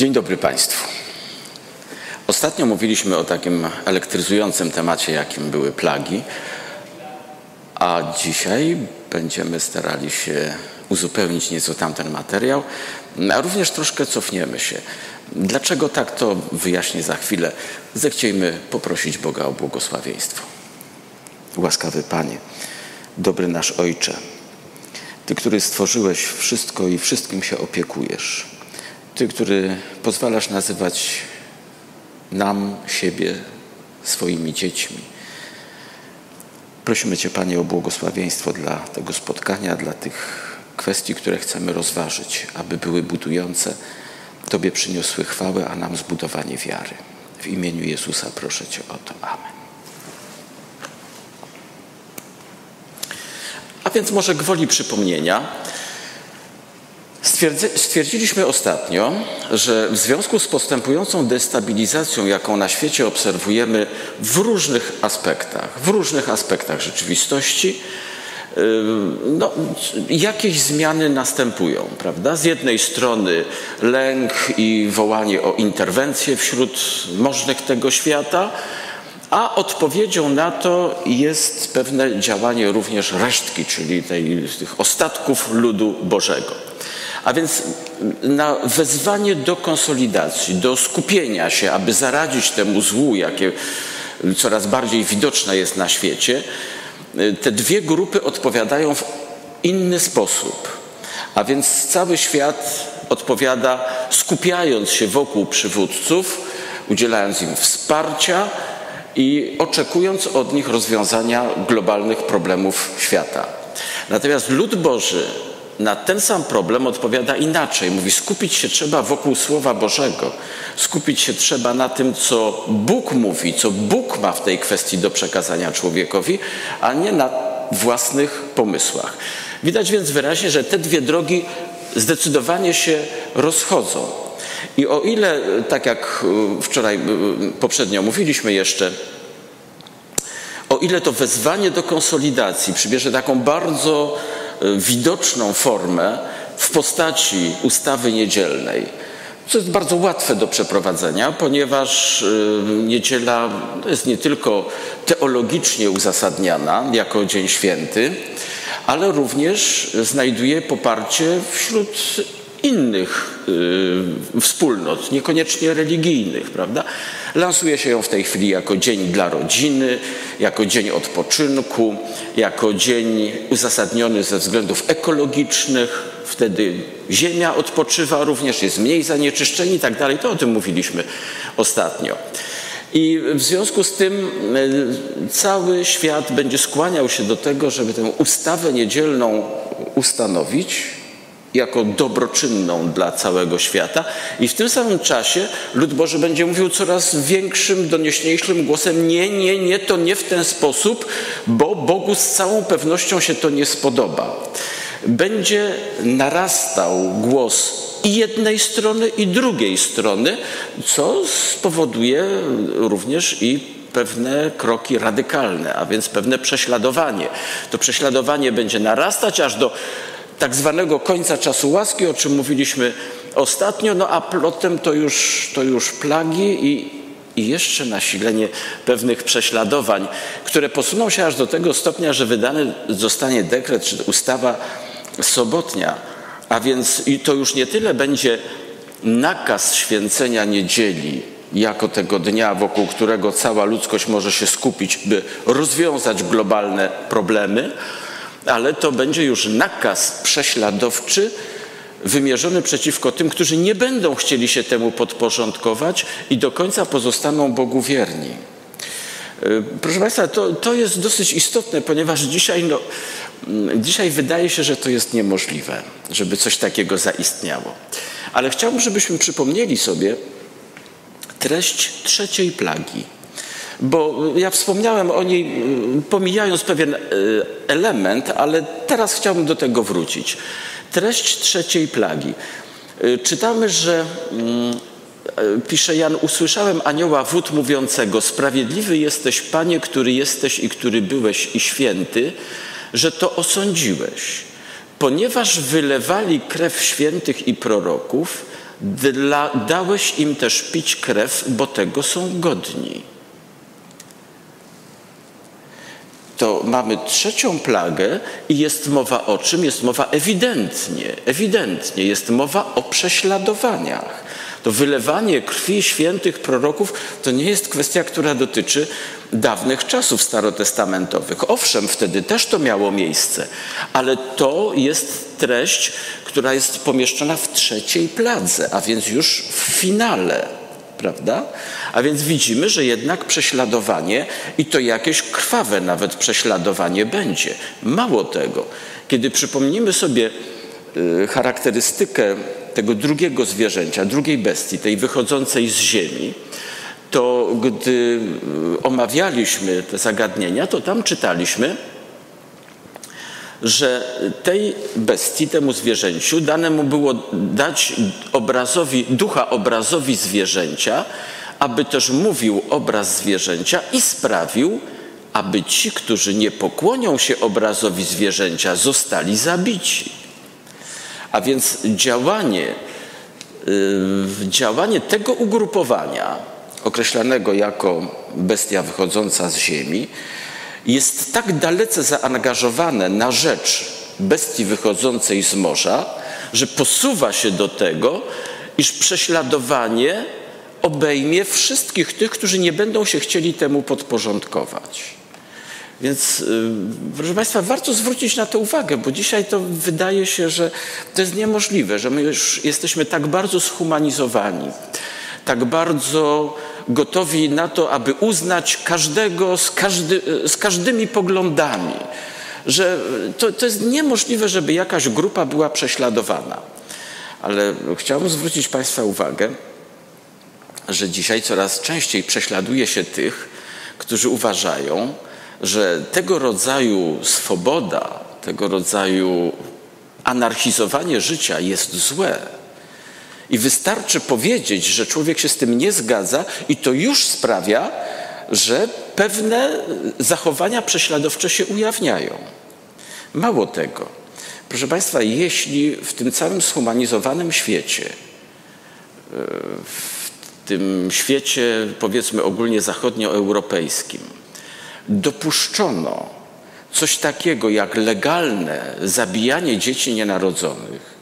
Dzień dobry Państwu. Ostatnio mówiliśmy o takim elektryzującym temacie, jakim były plagi, a dzisiaj będziemy starali się uzupełnić nieco tamten materiał, a również troszkę cofniemy się. Dlaczego tak, to wyjaśnię za chwilę. Zechciejmy poprosić Boga o błogosławieństwo. Łaskawy Panie, dobry nasz Ojcze, Ty, który stworzyłeś wszystko i wszystkim się opiekujesz. Ty, który pozwalasz nazywać nam, siebie, swoimi dziećmi. Prosimy Cię, Panie, o błogosławieństwo dla tego spotkania, dla tych kwestii, które chcemy rozważyć, aby były budujące, Tobie przyniosły chwałę, a nam zbudowanie wiary. W imieniu Jezusa proszę Cię o to. Amen. A więc może gwoli przypomnienia, Stwierdziliśmy ostatnio, że w związku z postępującą destabilizacją, jaką na świecie obserwujemy w różnych aspektach, w różnych aspektach rzeczywistości, no, jakieś zmiany następują, prawda? Z jednej strony lęk i wołanie o interwencję wśród możnych tego świata, a odpowiedzią na to jest pewne działanie również resztki, czyli tej, tych ostatków ludu Bożego. A więc na wezwanie do konsolidacji, do skupienia się, aby zaradzić temu złu, jakie coraz bardziej widoczne jest na świecie, te dwie grupy odpowiadają w inny sposób. A więc cały świat odpowiada skupiając się wokół przywódców, udzielając im wsparcia i oczekując od nich rozwiązania globalnych problemów świata. Natomiast lud Boży na ten sam problem odpowiada inaczej. Mówi, skupić się trzeba wokół Słowa Bożego. Skupić się trzeba na tym, co Bóg mówi, co Bóg ma w tej kwestii do przekazania człowiekowi, a nie na własnych pomysłach. Widać więc wyraźnie, że te dwie drogi zdecydowanie się rozchodzą. I o ile, tak jak e, wczoraj e, poprzednio mówiliśmy jeszcze, o ile to wezwanie do konsolidacji przybierze taką bardzo widoczną formę w postaci ustawy niedzielnej. Co jest bardzo łatwe do przeprowadzenia, ponieważ y, niedziela jest nie tylko teologicznie uzasadniana jako Dzień Święty, ale również znajduje poparcie wśród innych y, wspólnot, niekoniecznie religijnych, prawda? Lansuje się ją w tej chwili jako dzień dla rodziny, jako dzień odpoczynku, jako dzień uzasadniony ze względów ekologicznych. Wtedy ziemia odpoczywa również, jest mniej zanieczyszczeń i tak dalej. To o tym mówiliśmy ostatnio. I w związku z tym y, cały świat będzie skłaniał się do tego, żeby tę ustawę niedzielną ustanowić, jako dobroczynną dla całego świata i w tym samym czasie lud Boży będzie mówił coraz większym, donieśniejszym głosem nie, nie, nie, to nie w ten sposób, bo Bogu z całą pewnością się to nie spodoba. Będzie narastał głos i jednej strony, i drugiej strony, co spowoduje również i pewne kroki radykalne, a więc pewne prześladowanie. To prześladowanie będzie narastać aż do tak zwanego końca czasu łaski, o czym mówiliśmy ostatnio, no a plotem to już, to już plagi i, i jeszcze nasilenie pewnych prześladowań, które posuną się aż do tego stopnia, że wydany zostanie dekret czy ustawa sobotnia, a więc i to już nie tyle będzie nakaz święcenia niedzieli, jako tego dnia, wokół którego cała ludzkość może się skupić, by rozwiązać globalne problemy, ale to będzie już nakaz prześladowczy wymierzony przeciwko tym, którzy nie będą chcieli się temu podporządkować i do końca pozostaną Bogu wierni. Y, proszę Państwa, to, to jest dosyć istotne, ponieważ dzisiaj, no, mm, dzisiaj wydaje się, że to jest niemożliwe, żeby coś takiego zaistniało. Ale chciałbym, żebyśmy przypomnieli sobie treść trzeciej plagi bo ja wspomniałem o niej, y, pomijając pewien y, element, ale teraz chciałbym do tego wrócić. Treść trzeciej plagi. Y, czytamy, że mm, pisze Jan, usłyszałem anioła wód mówiącego, sprawiedliwy jesteś, Panie, który jesteś i który byłeś i święty, że to osądziłeś. Ponieważ wylewali krew świętych i proroków, dla, dałeś im też pić krew, bo tego są godni. To mamy trzecią plagę i jest mowa o czym? Jest mowa ewidentnie, ewidentnie, jest mowa o prześladowaniach. To wylewanie krwi świętych proroków to nie jest kwestia, która dotyczy dawnych czasów starotestamentowych. Owszem, wtedy też to miało miejsce, ale to jest treść, która jest pomieszczona w trzeciej pladze, a więc już w finale, prawda? A więc widzimy, że jednak prześladowanie i to jakieś krwawe nawet prześladowanie będzie. Mało tego, kiedy przypomnimy sobie y, charakterystykę tego drugiego zwierzęcia, drugiej bestii, tej wychodzącej z ziemi, to gdy y, omawialiśmy te zagadnienia, to tam czytaliśmy, że tej bestii, temu zwierzęciu, dane mu było dać obrazowi, ducha obrazowi zwierzęcia, aby też mówił obraz zwierzęcia i sprawił, aby ci, którzy nie pokłonią się obrazowi zwierzęcia, zostali zabici. A więc działanie, yy, działanie tego ugrupowania, określanego jako bestia wychodząca z ziemi, jest tak dalece zaangażowane na rzecz bestii wychodzącej z morza, że posuwa się do tego, iż prześladowanie obejmie wszystkich tych, którzy nie będą się chcieli temu podporządkować. Więc, y, proszę Państwa, warto zwrócić na to uwagę, bo dzisiaj to wydaje się, że to jest niemożliwe, że my już jesteśmy tak bardzo zhumanizowani, tak bardzo gotowi na to, aby uznać każdego z, każdy, z każdymi poglądami, że to, to jest niemożliwe, żeby jakaś grupa była prześladowana. Ale chciałbym zwrócić Państwa uwagę, że dzisiaj coraz częściej prześladuje się tych, którzy uważają, że tego rodzaju swoboda, tego rodzaju anarchizowanie życia jest złe. I wystarczy powiedzieć, że człowiek się z tym nie zgadza, i to już sprawia, że pewne zachowania prześladowcze się ujawniają. Mało tego. Proszę Państwa, jeśli w tym całym zhumanizowanym świecie, w tym świecie, powiedzmy ogólnie zachodnioeuropejskim, dopuszczono coś takiego jak legalne zabijanie dzieci nienarodzonych,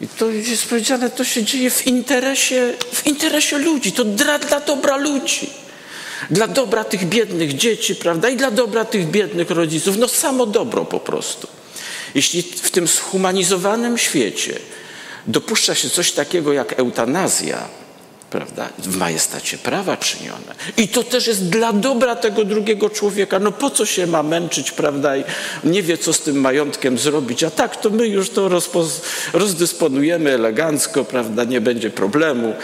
i to jest powiedziane, to się dzieje w interesie, w interesie ludzi, to dla, dla dobra ludzi. Dla dobra tych biednych dzieci, prawda? I dla dobra tych biednych rodziców. No samo dobro po prostu. Jeśli w tym zhumanizowanym świecie dopuszcza się coś takiego jak eutanazja, prawda, w majestacie prawa czynione. I to też jest dla dobra tego drugiego człowieka. No po co się ma męczyć, prawda, i nie wie, co z tym majątkiem zrobić, a tak, to my już to rozdysponujemy elegancko, prawda, nie będzie problemu.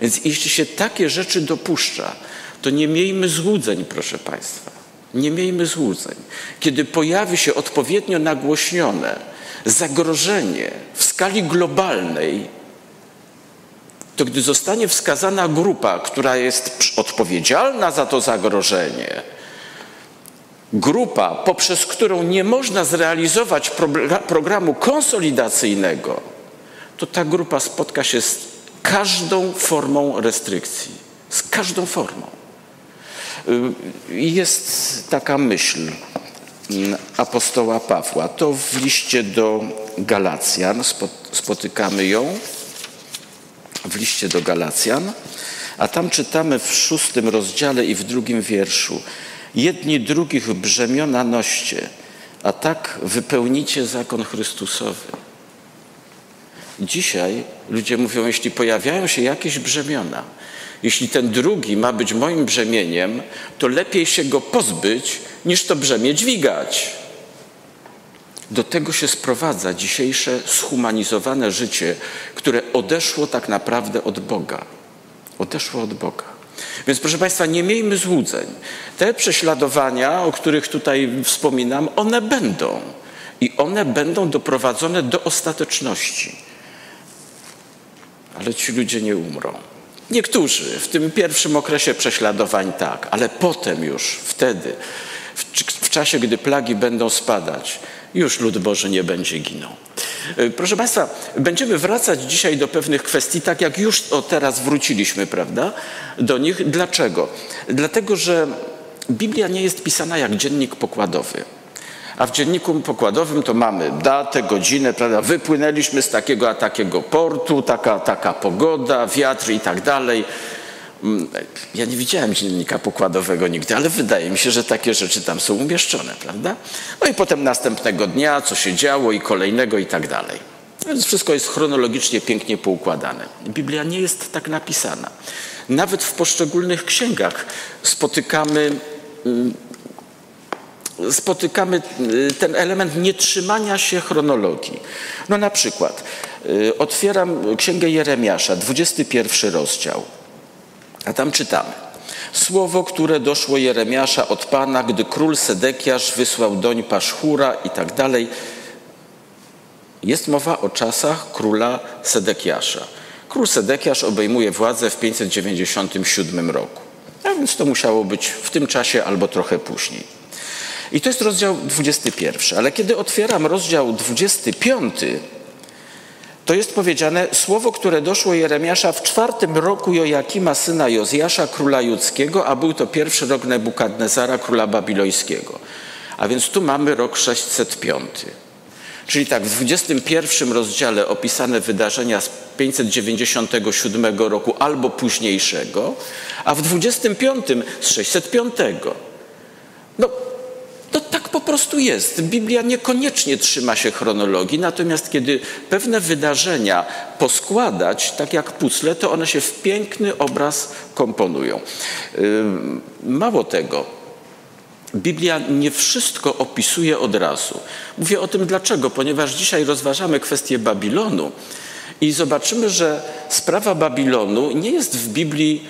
Więc jeśli się takie rzeczy dopuszcza, to nie miejmy złudzeń, proszę Państwa. Nie miejmy złudzeń. Kiedy pojawi się odpowiednio nagłośnione zagrożenie w skali globalnej, to gdy zostanie wskazana grupa, która jest odpowiedzialna za to zagrożenie, grupa, poprzez którą nie można zrealizować programu konsolidacyjnego, to ta grupa spotka się z każdą formą restrykcji. Z każdą formą. Y, jest taka myśl mm, apostoła Pawła. To w liście do Galacjan spotykamy ją w liście do Galacjan, a tam czytamy w szóstym rozdziale i w drugim wierszu. Jedni drugich brzemiona noście, a tak wypełnicie zakon Chrystusowy. Dzisiaj ludzie mówią, jeśli pojawiają się jakieś brzemiona, jeśli ten drugi ma być moim brzemieniem, to lepiej się go pozbyć, niż to brzemię dźwigać. Do tego się sprowadza dzisiejsze schumanizowane życie, które odeszło tak naprawdę od Boga. Odeszło od Boga. Więc proszę Państwa, nie miejmy złudzeń. Te prześladowania, o których tutaj wspominam, one będą. I one będą doprowadzone do ostateczności. Ale ci ludzie nie umrą. Niektórzy w tym pierwszym okresie prześladowań tak, ale potem już, wtedy, w w czasie, gdy plagi będą spadać, już lud Boży nie będzie ginął. E, proszę Państwa, będziemy wracać dzisiaj do pewnych kwestii, tak jak już o teraz wróciliśmy, prawda, do nich. Dlaczego? Dlatego, że Biblia nie jest pisana jak dziennik pokładowy. A w dzienniku pokładowym to mamy datę, godzinę, prawda? Wypłynęliśmy z takiego a takiego portu, taka, taka pogoda, wiatr i tak dalej. Mm, ja nie widziałem dziennika pokładowego nigdy, ale wydaje mi się, że takie rzeczy tam są umieszczone, prawda? No i potem następnego dnia, co się działo i kolejnego i tak dalej. Więc wszystko jest chronologicznie pięknie poukładane. Biblia nie jest tak napisana. Nawet w poszczególnych księgach spotykamy mm, spotykamy y, ten element nietrzymania się chronologii. No na przykład y, otwieram Księgę Jeremiasza, 21 rozdział, a tam czytamy. Słowo, które doszło Jeremiasza od Pana, gdy król Sedekiasz wysłał doń Paszchura i tak dalej. Jest mowa o czasach króla Sedekiasza. Król Sedekiasz obejmuje władzę w 597 roku. A więc to musiało być w tym czasie albo trochę później. I to jest rozdział 21. Ale kiedy otwieram rozdział 25, to jest powiedziane słowo, które doszło Jeremiasza w czwartym roku Joakima, syna Jozjasza, króla judzkiego, a był to pierwszy rok Nebukadnezara, króla babilońskiego. A więc tu mamy rok 605. Czyli tak, w 21 rozdziale opisane wydarzenia z 597 roku albo późniejszego, a w 25 z 605. No, to tak po prostu jest. Biblia niekoniecznie trzyma się chronologii, natomiast kiedy pewne wydarzenia poskładać, tak jak pucle, to one się w piękny obraz komponują. Mało tego, Biblia nie wszystko opisuje od razu. Mówię o tym dlaczego, ponieważ dzisiaj rozważamy kwestię Babilonu i zobaczymy, że sprawa Babilonu nie jest w Biblii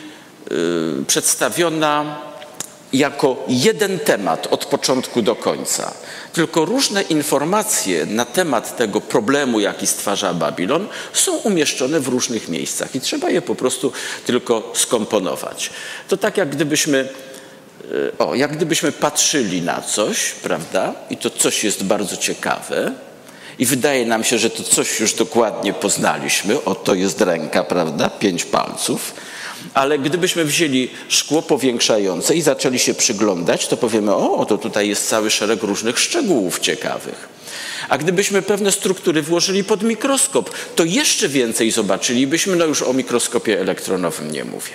przedstawiona jako jeden temat od początku do końca, tylko różne informacje na temat tego problemu, jaki stwarza Babilon, są umieszczone w różnych miejscach i trzeba je po prostu tylko skomponować. To tak jak gdybyśmy e, o, jak gdybyśmy patrzyli na coś, prawda? I to coś jest bardzo ciekawe, i wydaje nam się, że to coś już dokładnie poznaliśmy. O, to jest ręka, prawda? Pięć palców ale gdybyśmy wzięli szkło powiększające i zaczęli się przyglądać, to powiemy, o, to tutaj jest cały szereg różnych szczegółów ciekawych. A gdybyśmy pewne struktury włożyli pod mikroskop, to jeszcze więcej zobaczylibyśmy, no już o mikroskopie elektronowym nie mówię.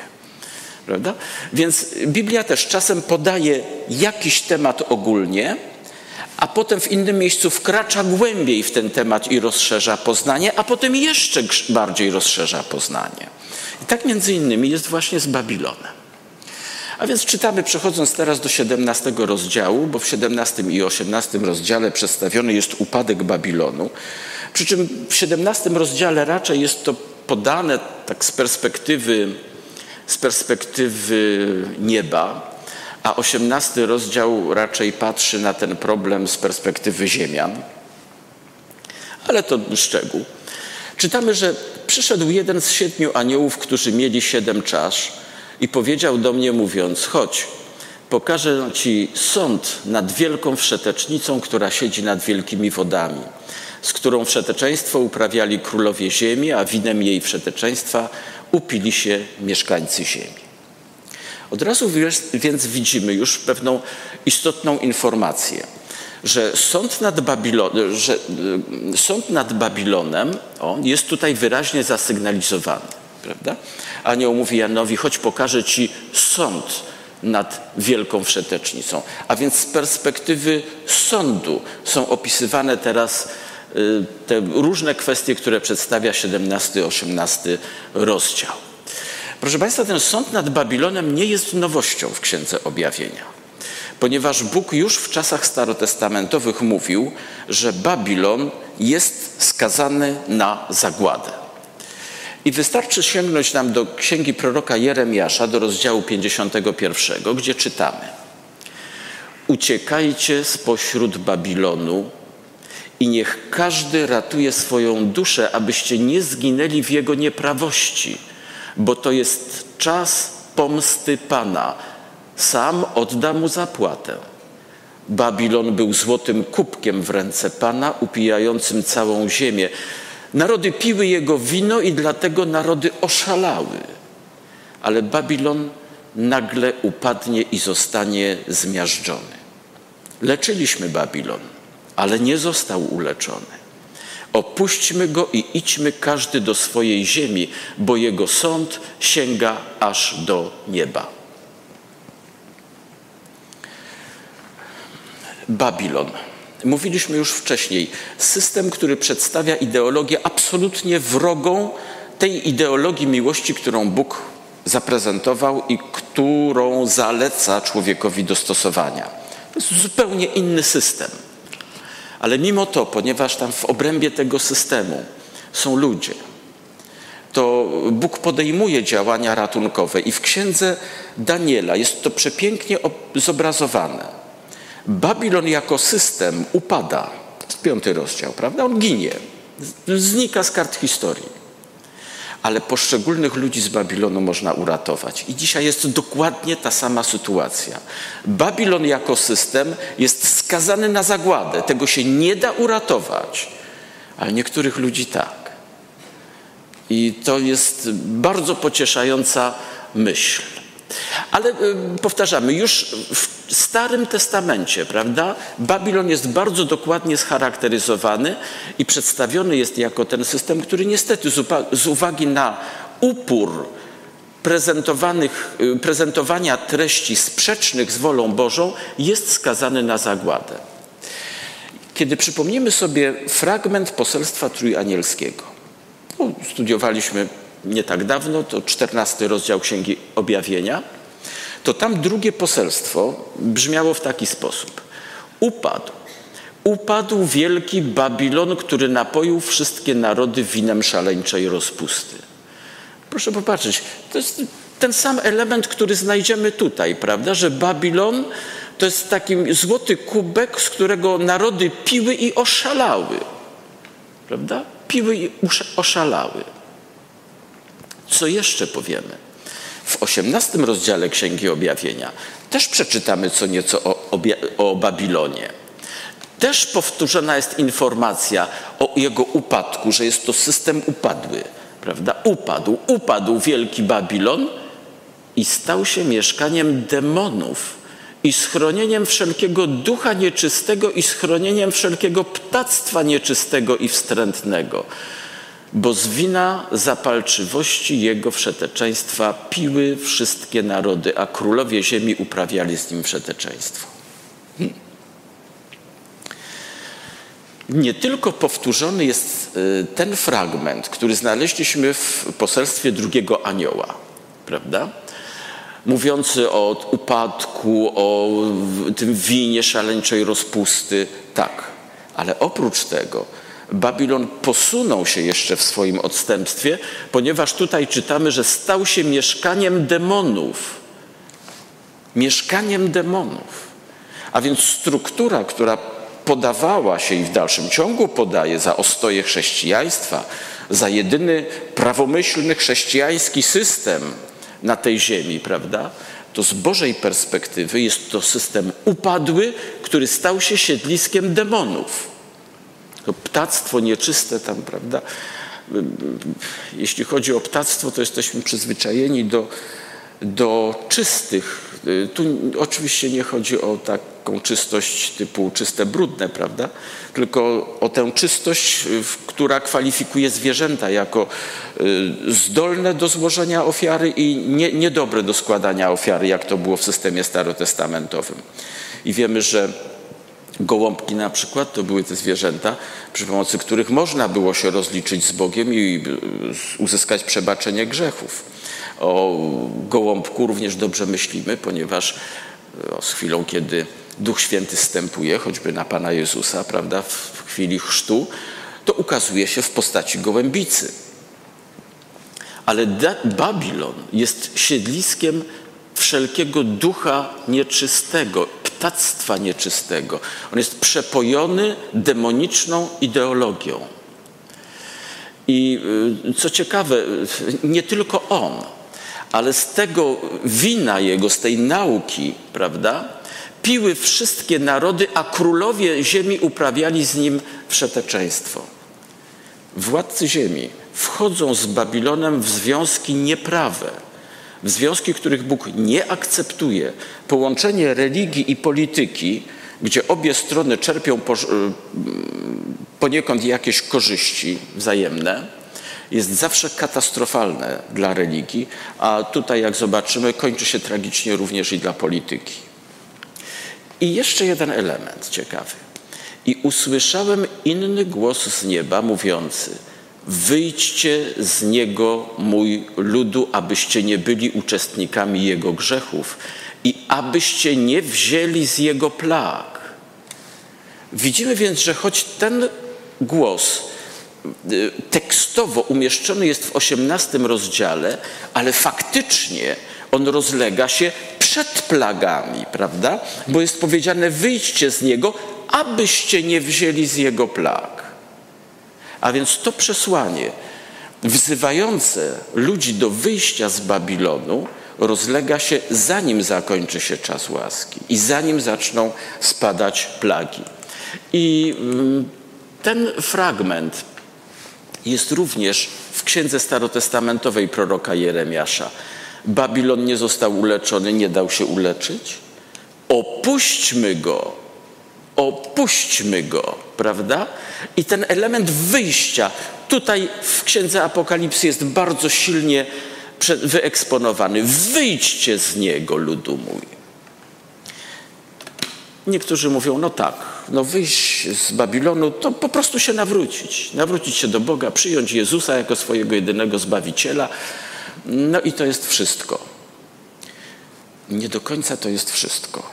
Prawda? Więc Biblia też czasem podaje jakiś temat ogólnie, a potem w innym miejscu wkracza głębiej w ten temat i rozszerza poznanie, a potem jeszcze bardziej rozszerza poznanie. I tak między innymi jest właśnie z Babilonem. A więc czytamy, przechodząc teraz do 17 rozdziału, bo w 17 i 18 rozdziale przedstawiony jest upadek Babilonu. Przy czym w 17 rozdziale raczej jest to podane tak z perspektywy, z perspektywy nieba, a 18 rozdział raczej patrzy na ten problem z perspektywy ziemian. Ale to szczegół. Czytamy, że przyszedł jeden z siedmiu aniołów, którzy mieli siedem czasz i powiedział do mnie mówiąc, chodź, pokażę ci sąd nad wielką wszetecznicą, która siedzi nad wielkimi wodami, z którą wszeteczeństwo uprawiali królowie ziemi, a winem jej wszeteczeństwa upili się mieszkańcy ziemi. Od razu więc widzimy już pewną istotną informację – że sąd nad, Babilon, że y, sąd nad Babilonem o, jest tutaj wyraźnie zasygnalizowany. Prawda? Anioł mówi Janowi, choć pokażę ci sąd nad wielką wszetecznicą. A więc z perspektywy sądu są opisywane teraz y, te różne kwestie, które przedstawia 17-18 rozdział. Proszę Państwa, ten sąd nad Babilonem nie jest nowością w Księdze Objawienia ponieważ Bóg już w czasach starotestamentowych mówił, że Babilon jest skazany na zagładę. I wystarczy sięgnąć nam do księgi proroka Jeremiasza, do rozdziału 51, gdzie czytamy: Uciekajcie spośród Babilonu i niech każdy ratuje swoją duszę, abyście nie zginęli w jego nieprawości, bo to jest czas pomsty Pana sam odda mu zapłatę. Babilon był złotym kubkiem w ręce Pana, upijającym całą ziemię. Narody piły jego wino i dlatego narody oszalały. Ale Babilon nagle upadnie i zostanie zmiażdżony. Leczyliśmy Babilon, ale nie został uleczony. Opuśćmy go i idźmy każdy do swojej ziemi, bo jego sąd sięga aż do nieba. Babilon. Mówiliśmy już wcześniej, system, który przedstawia ideologię absolutnie wrogą tej ideologii miłości, którą Bóg zaprezentował i którą zaleca człowiekowi do stosowania. To jest zupełnie inny system. Ale mimo to, ponieważ tam w obrębie tego systemu są ludzie, to Bóg podejmuje działania ratunkowe i w księdze Daniela jest to przepięknie zobrazowane. Babilon jako system upada. Piąty rozdział, prawda? On ginie, znika z kart historii ale poszczególnych ludzi z Babilonu można uratować. I dzisiaj jest dokładnie ta sama sytuacja. Babilon jako system jest skazany na zagładę. Tego się nie da uratować, ale niektórych ludzi tak. I to jest bardzo pocieszająca myśl. Ale y, powtarzamy, już w Starym Testamencie, prawda, Babilon jest bardzo dokładnie scharakteryzowany i przedstawiony jest jako ten system, który niestety z uwagi na upór prezentowanych, y, prezentowania treści sprzecznych z wolą Bożą jest skazany na zagładę. Kiedy przypomnimy sobie fragment poselstwa trójanielskiego, no, studiowaliśmy nie tak dawno, to czternasty rozdział Księgi Objawienia, to tam drugie poselstwo brzmiało w taki sposób. Upadł. Upadł wielki Babilon, który napoił wszystkie narody winem szaleńczej rozpusty. Proszę popatrzeć, to jest ten sam element, który znajdziemy tutaj, prawda? Że Babilon to jest taki złoty kubek, z którego narody piły i oszalały. Prawda? Piły i oszalały. Co jeszcze powiemy? W osiemnastym rozdziale Księgi Objawienia też przeczytamy co nieco o, o Babilonie. Też powtórzona jest informacja o jego upadku, że jest to system upadły. Prawda? Upadł, upadł wielki Babilon i stał się mieszkaniem demonów i schronieniem wszelkiego ducha nieczystego i schronieniem wszelkiego ptactwa nieczystego i wstrętnego bo z wina zapalczywości jego wszeteczeństwa piły wszystkie narody, a królowie ziemi uprawiali z nim wszeteczeństwo. Hmm. Nie tylko powtórzony jest y, ten fragment, który znaleźliśmy w poselstwie drugiego anioła, prawda? Mówiący o upadku, o tym winie szaleńczej rozpusty, tak. Ale oprócz tego Babilon posunął się jeszcze w swoim odstępstwie, ponieważ tutaj czytamy, że stał się mieszkaniem demonów. Mieszkaniem demonów. A więc struktura, która podawała się i w dalszym ciągu podaje za ostoje chrześcijaństwa, za jedyny prawomyślny chrześcijański system na tej ziemi, prawda? To z Bożej perspektywy jest to system upadły, który stał się siedliskiem demonów to ptactwo nieczyste tam, prawda? Jeśli chodzi o ptactwo, to jesteśmy przyzwyczajeni do, do czystych. Tu oczywiście nie chodzi o taką czystość typu czyste, brudne, prawda? Tylko o tę czystość, która kwalifikuje zwierzęta jako y, zdolne do złożenia ofiary i nie, niedobre do składania ofiary, jak to było w systemie starotestamentowym. I wiemy, że Gołąbki na przykład to były te zwierzęta, przy pomocy których można było się rozliczyć z Bogiem i uzyskać przebaczenie grzechów. O gołąbku również dobrze myślimy, ponieważ e, z chwilą, kiedy Duch Święty stępuje, choćby na Pana Jezusa, prawda, w chwili chrztu, to ukazuje się w postaci gołębicy. Ale Babilon jest siedliskiem wszelkiego ducha nieczystego, ptactwa nieczystego. On jest przepojony demoniczną ideologią. I y, co ciekawe, nie tylko on, ale z tego wina jego, z tej nauki, prawda, piły wszystkie narody, a królowie ziemi uprawiali z nim wszeteczeństwo. Władcy ziemi wchodzą z Babilonem w związki nieprawe, w związki, których Bóg nie akceptuje. Połączenie religii i polityki, gdzie obie strony czerpią poniekąd jakieś korzyści wzajemne, jest zawsze katastrofalne dla religii, a tutaj, jak zobaczymy, kończy się tragicznie również i dla polityki. I jeszcze jeden element ciekawy. I usłyszałem inny głos z nieba mówiący: Wyjdźcie z niego, mój ludu, abyście nie byli uczestnikami jego grzechów abyście nie wzięli z jego plag. Widzimy więc, że choć ten głos y, tekstowo umieszczony jest w osiemnastym rozdziale, ale faktycznie on rozlega się przed plagami, prawda? Bo jest powiedziane: wyjdźcie z niego, abyście nie wzięli z jego plag. A więc to przesłanie wzywające ludzi do wyjścia z Babilonu rozlega się zanim zakończy się czas łaski i zanim zaczną spadać plagi. I mm, ten fragment jest również w księdze starotestamentowej proroka Jeremiasza. Babilon nie został uleczony, nie dał się uleczyć. Opuśćmy go, opuśćmy go, prawda? I ten element wyjścia tutaj w księdze Apokalipsy jest bardzo silnie wyeksponowany. Wyjdźcie z niego, ludu mój. Niektórzy mówią, no tak, no wyjść z Babilonu to po prostu się nawrócić. Nawrócić się do Boga, przyjąć Jezusa jako swojego jedynego Zbawiciela. No i to jest wszystko. Nie do końca to jest wszystko.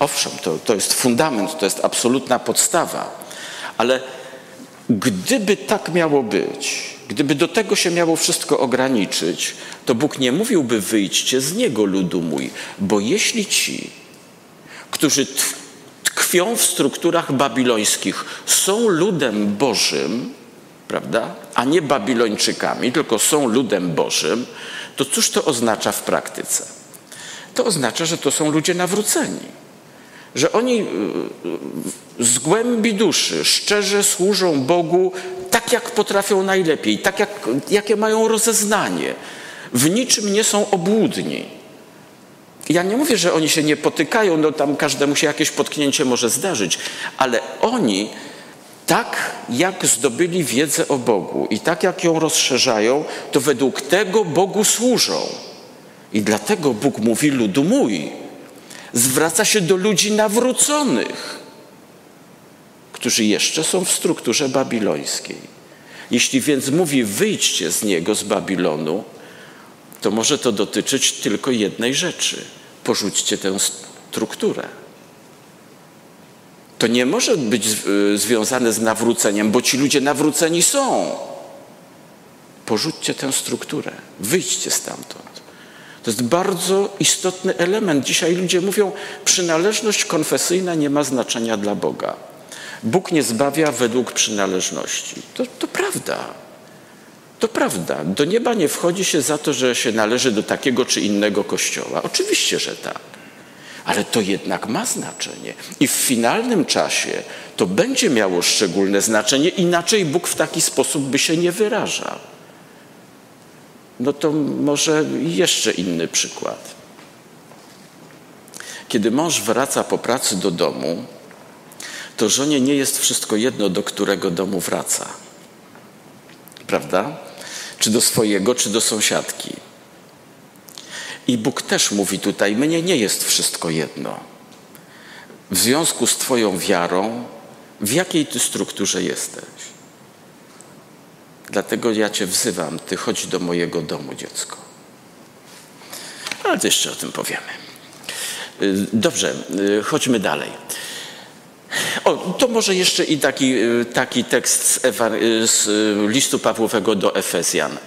Owszem, to, to jest fundament, to jest absolutna podstawa, ale gdyby tak miało być, gdyby do tego się miało wszystko ograniczyć, to Bóg nie mówiłby wyjdźcie z niego, ludu mój, bo jeśli ci, którzy tkwią w strukturach babilońskich, są ludem Bożym, prawda, a nie Babilończykami, tylko są ludem Bożym, to cóż to oznacza w praktyce? To oznacza, że to są ludzie nawróceni. Że oni y, y, z głębi duszy szczerze służą Bogu tak, jak potrafią najlepiej, tak, jak, jakie mają rozeznanie. W niczym nie są obłudni. Ja nie mówię, że oni się nie potykają, no tam każdemu się jakieś potknięcie może zdarzyć, ale oni tak jak zdobyli wiedzę o Bogu i tak jak ją rozszerzają, to według tego Bogu służą. I dlatego Bóg mówi ludu mój. Zwraca się do ludzi nawróconych, którzy jeszcze są w strukturze babilońskiej. Jeśli więc mówi wyjdźcie z niego, z Babilonu, to może to dotyczyć tylko jednej rzeczy. Porzućcie tę strukturę. To nie może być y, związane z nawróceniem, bo ci ludzie nawróceni są. Porzućcie tę strukturę, wyjdźcie stamtąd. To jest bardzo istotny element. Dzisiaj ludzie mówią, przynależność konfesyjna nie ma znaczenia dla Boga. Bóg nie zbawia według przynależności. To, to prawda. To prawda. Do nieba nie wchodzi się za to, że się należy do takiego czy innego kościoła. Oczywiście, że tak ale to jednak ma znaczenie. I w finalnym czasie to będzie miało szczególne znaczenie, inaczej Bóg w taki sposób by się nie wyrażał. No to może jeszcze inny przykład. Kiedy mąż wraca po pracy do domu, to żonie nie jest wszystko jedno, do którego domu wraca. Prawda? Czy do swojego, czy do sąsiadki. I Bóg też mówi tutaj: Mnie nie jest wszystko jedno. W związku z Twoją wiarą, w jakiej Ty strukturze jesteś? Dlatego ja Cię wzywam, Ty chodź do mojego domu, dziecko. Ale to jeszcze o tym powiemy. Y, dobrze, y, chodźmy dalej. O, to może jeszcze i taki, y, taki tekst z, z listu Pawłowego do Efezjan.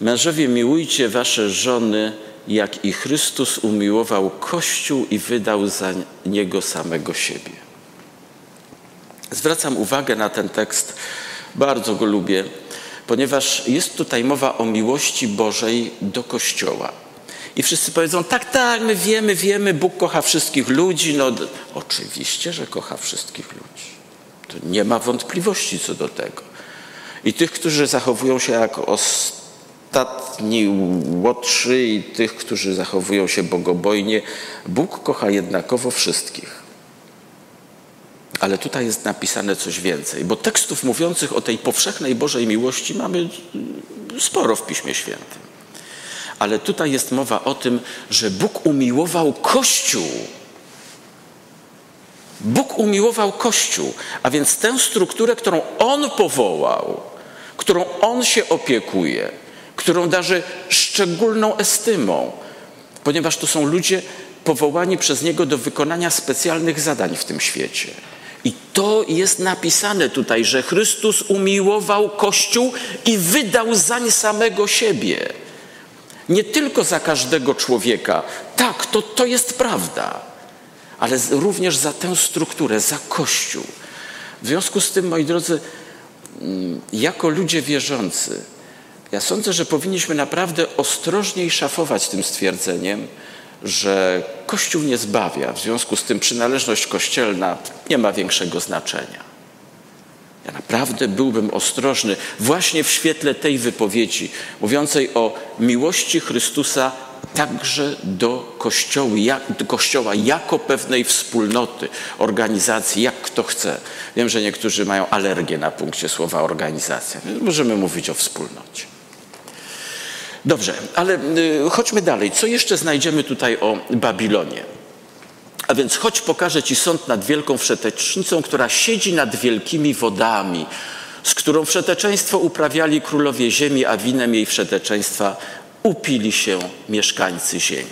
Mężowie, miłujcie wasze żony jak i Chrystus umiłował Kościół i wydał za niego samego siebie. Zwracam uwagę na ten tekst, bardzo go lubię, ponieważ jest tutaj mowa o miłości Bożej do Kościoła. I wszyscy powiedzą, tak, tak, my wiemy, wiemy, Bóg kocha wszystkich ludzi. No, oczywiście, że kocha wszystkich ludzi. To nie ma wątpliwości co do tego. I tych, którzy zachowują się jak ostatni łotrzy i tych, którzy zachowują się bogobojnie, Bóg kocha jednakowo wszystkich. Ale tutaj jest napisane coś więcej, bo tekstów mówiących o tej powszechnej Bożej miłości mamy sporo w Piśmie Świętym. Ale tutaj jest mowa o tym, że Bóg umiłował Kościół. Bóg umiłował Kościół, a więc tę strukturę, którą On powołał, którą On się opiekuje, którą darzy szczególną estymą, ponieważ to są ludzie powołani przez Niego do wykonania specjalnych zadań w tym świecie. I to jest napisane tutaj, że Chrystus umiłował Kościół i wydał zań samego siebie. Nie tylko za każdego człowieka. Tak, to, to jest prawda. Ale również za tę strukturę, za Kościół. W związku z tym, moi drodzy, mm, jako ludzie wierzący, ja sądzę, że powinniśmy naprawdę ostrożniej szafować tym stwierdzeniem, że Kościół nie zbawia, w związku z tym przynależność kościelna nie ma większego znaczenia. Ja naprawdę byłbym ostrożny właśnie w świetle tej wypowiedzi, mówiącej o miłości Chrystusa także do kościoła, jak, do kościoła jako pewnej wspólnoty, organizacji, jak kto chce. Wiem, że niektórzy mają alergię na punkcie słowa organizacja, możemy mówić o wspólnocie. Dobrze, ale y, chodźmy dalej. Co jeszcze znajdziemy tutaj o Babilonie? A więc chodź pokażę Ci sąd nad wielką wszetecznicą, która siedzi nad wielkimi wodami, z którą wszeteczeństwo uprawiali królowie ziemi, a winem jej wszeteczeństwa upili się mieszkańcy ziemi.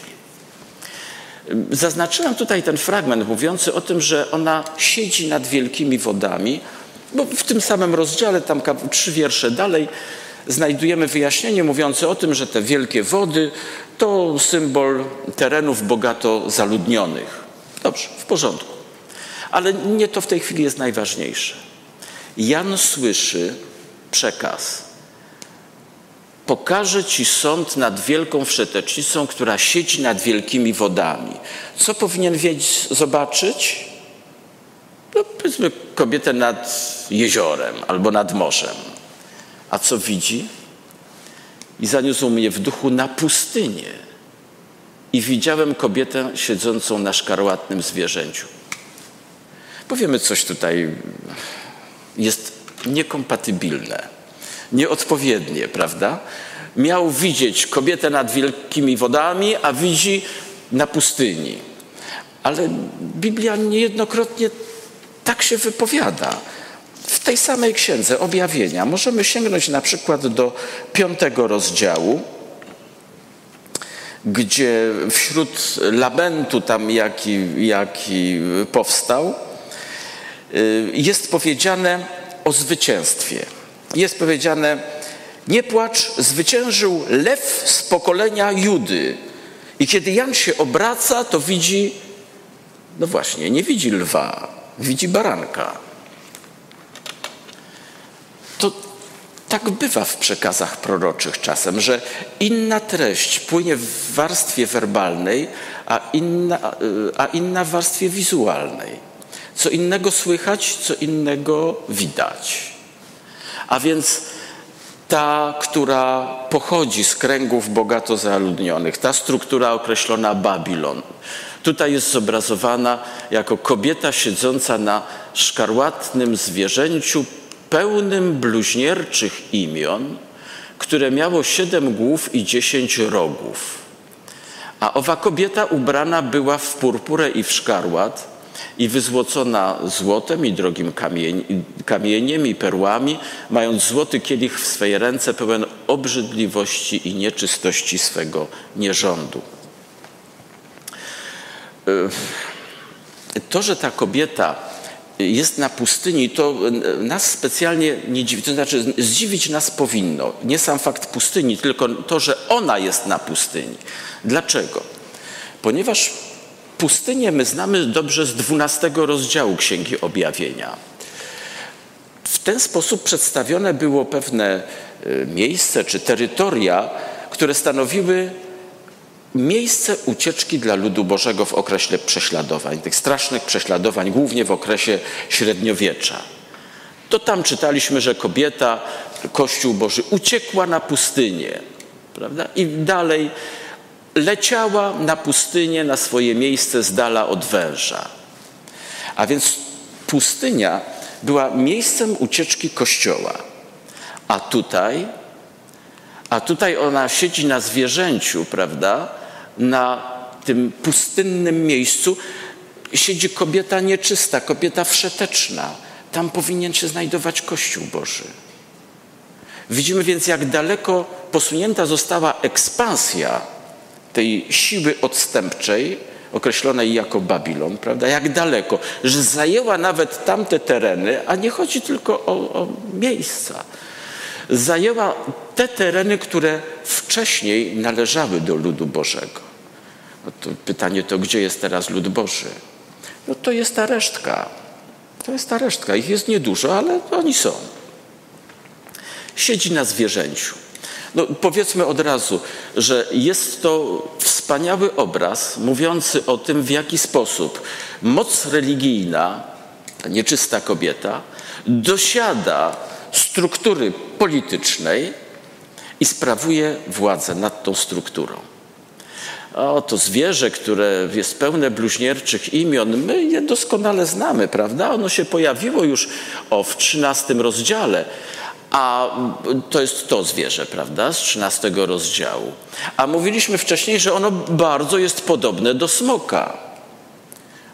Zaznaczyłem tutaj ten fragment mówiący o tym, że ona siedzi nad wielkimi wodami, bo w tym samym rozdziale, tam trzy wiersze dalej, znajdujemy wyjaśnienie mówiące o tym, że te wielkie wody to symbol terenów bogato zaludnionych. Dobrze, w porządku. Ale nie to w tej chwili jest najważniejsze. Jan słyszy przekaz. Pokażę ci sąd nad wielką wszetecznicą, która siedzi nad wielkimi wodami. Co powinien wiedzieć, zobaczyć? No, powiedzmy kobietę nad jeziorem albo nad morzem. A co widzi? I zaniósł mnie w duchu na pustynię. I widziałem kobietę siedzącą na szkarłatnym zwierzęciu. Powiemy coś tutaj, jest niekompatybilne, nieodpowiednie, prawda? Miał widzieć kobietę nad wielkimi wodami, a widzi na pustyni. Ale Biblia niejednokrotnie tak się wypowiada. W tej samej księdze objawienia możemy sięgnąć na przykład do piątego rozdziału, gdzie wśród lamentu tam, jaki, jaki powstał, y, jest powiedziane o zwycięstwie. Jest powiedziane, nie płacz, zwyciężył lew z pokolenia Judy. I kiedy Jan się obraca, to widzi, no właśnie, nie widzi lwa, widzi baranka. Tak bywa w przekazach proroczych czasem, że inna treść płynie w warstwie werbalnej, a inna, a inna w warstwie wizualnej. Co innego słychać, co innego widać. A więc ta, która pochodzi z kręgów bogato zaludnionych, ta struktura określona Babilon, tutaj jest zobrazowana jako kobieta siedząca na szkarłatnym zwierzęciu pełnym bluźnierczych imion, które miało siedem głów i dziesięć rogów. A owa kobieta ubrana była w purpurę i w szkarłat i wyzłocona złotem i drogim kamieniem i perłami, mając złoty kielich w swej ręce pełen obrzydliwości i nieczystości swego nierządu. To, że ta kobieta jest na pustyni, to nas specjalnie nie dziwi. To znaczy, zdziwić nas powinno. Nie sam fakt pustyni, tylko to, że ona jest na pustyni. Dlaczego? Ponieważ pustynię my znamy dobrze z 12 rozdziału Księgi Objawienia. W ten sposób przedstawione było pewne e, miejsce czy terytoria, które stanowiły miejsce ucieczki dla ludu Bożego w okresie prześladowań, tych strasznych prześladowań, głównie w okresie średniowiecza. To tam czytaliśmy, że kobieta, Kościół Boży uciekła na pustynię, prawda? I dalej leciała na pustynię, na swoje miejsce z dala od węża. A więc pustynia była miejscem ucieczki Kościoła. A tutaj, a tutaj ona siedzi na zwierzęciu, prawda? Na tym pustynnym miejscu siedzi kobieta nieczysta, kobieta wszeteczna. Tam powinien się znajdować Kościół Boży. Widzimy więc, jak daleko posunięta została ekspansja tej siły odstępczej, określonej jako Babilon, prawda? Jak daleko, że zajęła nawet tamte tereny, a nie chodzi tylko o, o miejsca. Zajęła te tereny, które wcześniej należały do ludu Bożego. No to pytanie to, gdzie jest teraz lud Boży? No to jest ta resztka. To jest ta resztka. Ich jest niedużo, ale oni są. Siedzi na zwierzęciu. No, powiedzmy od razu, że jest to wspaniały obraz mówiący o tym, w jaki sposób moc religijna, ta nieczysta kobieta, dosiada struktury politycznej i sprawuje władzę nad tą strukturą. O, to zwierzę, które jest pełne bluźnierczych imion, my je doskonale znamy, prawda? Ono się pojawiło już o, w XIII rozdziale, a to jest to zwierzę, prawda, z 13 rozdziału. A mówiliśmy wcześniej, że ono bardzo jest podobne do smoka.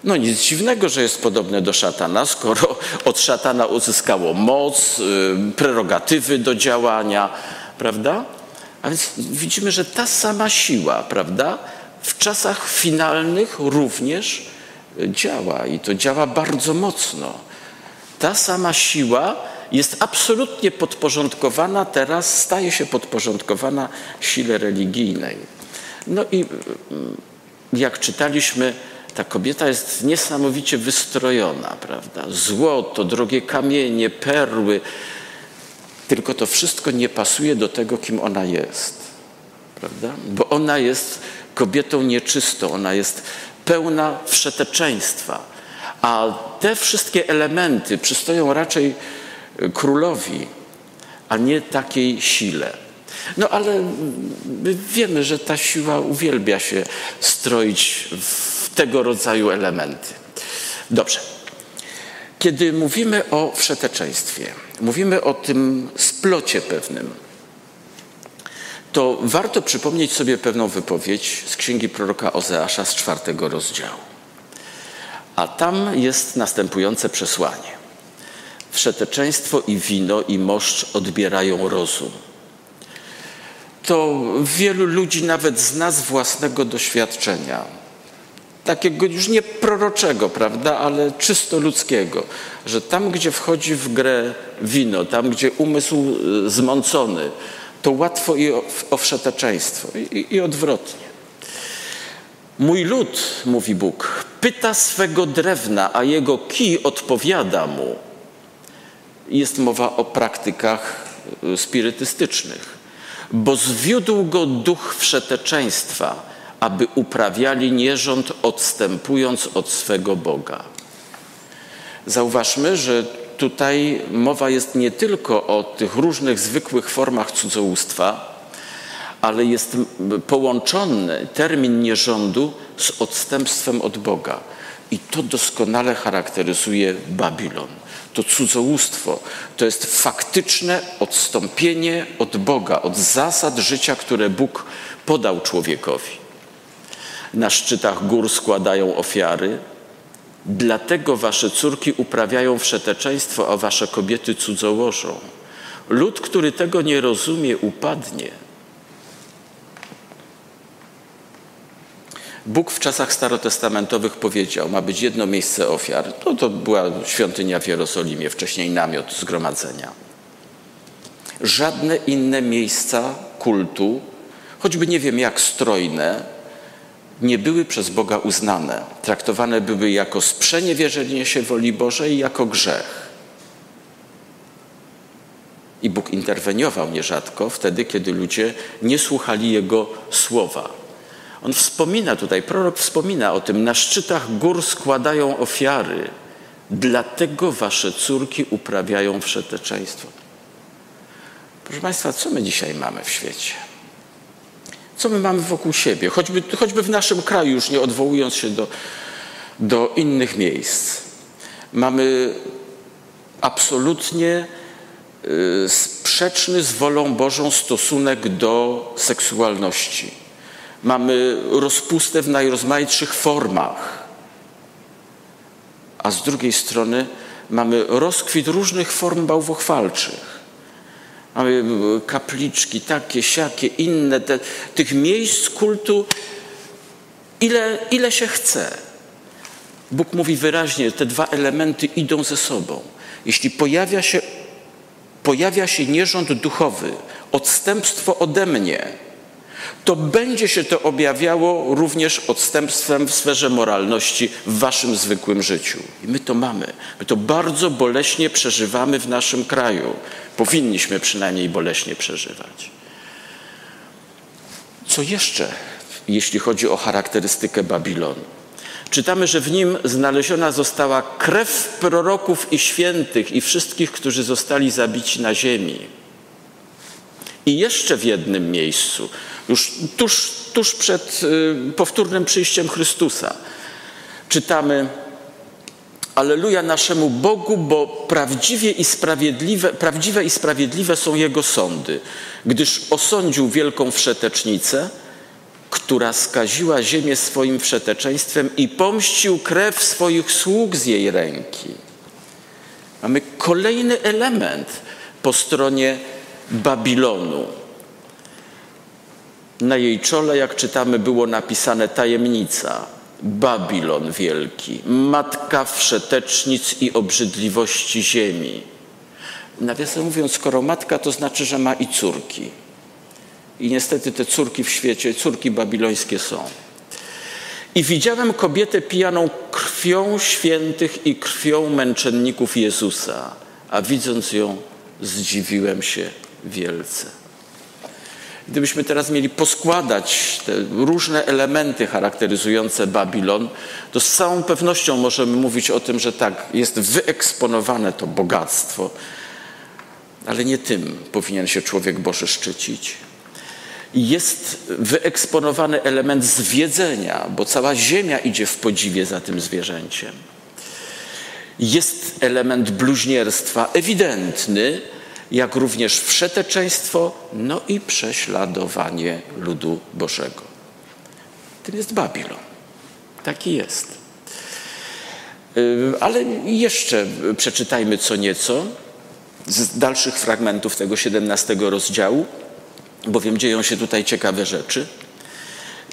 No nic dziwnego, że jest podobne do szatana, skoro od szatana uzyskało moc, y, prerogatywy do działania, prawda? A więc widzimy, że ta sama siła, prawda, w czasach finalnych również działa i to działa bardzo mocno. Ta sama siła jest absolutnie podporządkowana teraz, staje się podporządkowana sile religijnej. No i mm, jak czytaliśmy, ta kobieta jest niesamowicie wystrojona, prawda? Złoto, drogie kamienie, perły. Tylko to wszystko nie pasuje do tego, kim ona jest, prawda? Bo ona jest kobietą nieczystą, ona jest pełna wszeteczeństwa. A te wszystkie elementy przystoją raczej królowi, a nie takiej sile. No ale wiemy, że ta siła uwielbia się stroić w tego rodzaju elementy. Dobrze. Kiedy mówimy o wszeteczeństwie, mówimy o tym splocie pewnym, to warto przypomnieć sobie pewną wypowiedź z księgi proroka Ozeasza z czwartego rozdziału. A tam jest następujące przesłanie. Wszeteczeństwo i wino i moszcz odbierają rozum. To wielu ludzi nawet z własnego doświadczenia. Takiego już nie proroczego, prawda, ale czysto ludzkiego, że tam, gdzie wchodzi w grę wino, tam, gdzie umysł y, zmącony, to łatwo i o, o wszeteczeństwo i, i odwrotnie. Mój lud, mówi Bóg, pyta swego drewna, a jego kij odpowiada mu jest mowa o praktykach y, spirytystycznych. Bo zwiódł go duch wszeteczeństwa, aby uprawiali nierząd, odstępując od swego Boga. Zauważmy, że tutaj mowa jest nie tylko o tych różnych zwykłych formach cudzołóstwa, ale jest połączony termin nierządu z odstępstwem od Boga. I to doskonale charakteryzuje Babilon to cudzołóstwo, to jest faktyczne odstąpienie od Boga, od zasad życia, które Bóg podał człowiekowi. Na szczytach gór składają ofiary, dlatego wasze córki uprawiają wszeteczeństwo, a wasze kobiety cudzołożą. Lud, który tego nie rozumie, upadnie. Bóg w czasach starotestamentowych powiedział, ma być jedno miejsce ofiar. No to była świątynia w Jerozolimie, wcześniej namiot zgromadzenia. Żadne inne miejsca kultu, choćby nie wiem jak strojne, nie były przez Boga uznane. Traktowane były jako sprzeniewierzenie się woli Bożej jako grzech. I Bóg interweniował nierzadko wtedy, kiedy ludzie nie słuchali Jego słowa On wspomina tutaj, prorok wspomina o tym, na szczytach gór składają ofiary, dlatego wasze córki uprawiają wszeteczeństwo. Proszę Państwa, co my dzisiaj mamy w świecie? Co my mamy wokół siebie? Choćby, choćby w naszym kraju, już nie odwołując się do, do innych miejsc. Mamy absolutnie y, sprzeczny z wolą Bożą stosunek do seksualności. Mamy rozpustę w najrozmaitszych formach, a z drugiej strony mamy rozkwit różnych form bałwochwalczych. Mamy kapliczki takie, siakie, inne, te, tych miejsc kultu, ile, ile się chce. Bóg mówi wyraźnie, te dwa elementy idą ze sobą. Jeśli pojawia się, pojawia się nierząd duchowy, odstępstwo ode mnie, to będzie się to objawiało również odstępstwem w sferze moralności w waszym zwykłym życiu. I my to mamy. My to bardzo boleśnie przeżywamy w naszym kraju. Powinniśmy przynajmniej boleśnie przeżywać. Co jeszcze, jeśli chodzi o charakterystykę Babilonu? Czytamy, że w nim znaleziona została krew proroków i świętych i wszystkich, którzy zostali zabici na ziemi. I jeszcze w jednym miejscu, już tuż, tuż przed y, powtórnym przyjściem Chrystusa, czytamy Aleluja naszemu Bogu, bo prawdziwie i sprawiedliwe, prawdziwe i sprawiedliwe są Jego sądy, gdyż osądził wielką wszetecznicę, która skaziła ziemię swoim wszeteczeństwem i pomścił krew swoich sług z jej ręki. Mamy kolejny element po stronie Babilonu. Na jej czole, jak czytamy, było napisane tajemnica. Babilon wielki, matka wszetecznic i obrzydliwości ziemi. Nawiasem mówiąc, skoro matka, to znaczy, że ma i córki. I niestety te córki w świecie, córki babilońskie są. I widziałem kobietę pijaną krwią świętych i krwią męczenników Jezusa, a widząc ją, zdziwiłem się wielce. Gdybyśmy teraz mieli poskładać te różne elementy charakteryzujące Babilon, to z całą pewnością możemy mówić o tym, że tak, jest wyeksponowane to bogactwo, ale nie tym powinien się człowiek Boży szczycić jest wyeksponowany element zwiedzenia, bo cała ziemia idzie w podziwie za tym zwierzęciem. Jest element bluźnierstwa ewidentny, jak również wszeteczeństwo, no i prześladowanie ludu Bożego. Tym jest Babilon. Taki jest. Ale jeszcze przeczytajmy co nieco z dalszych fragmentów tego 17 rozdziału bowiem dzieją się tutaj ciekawe rzeczy.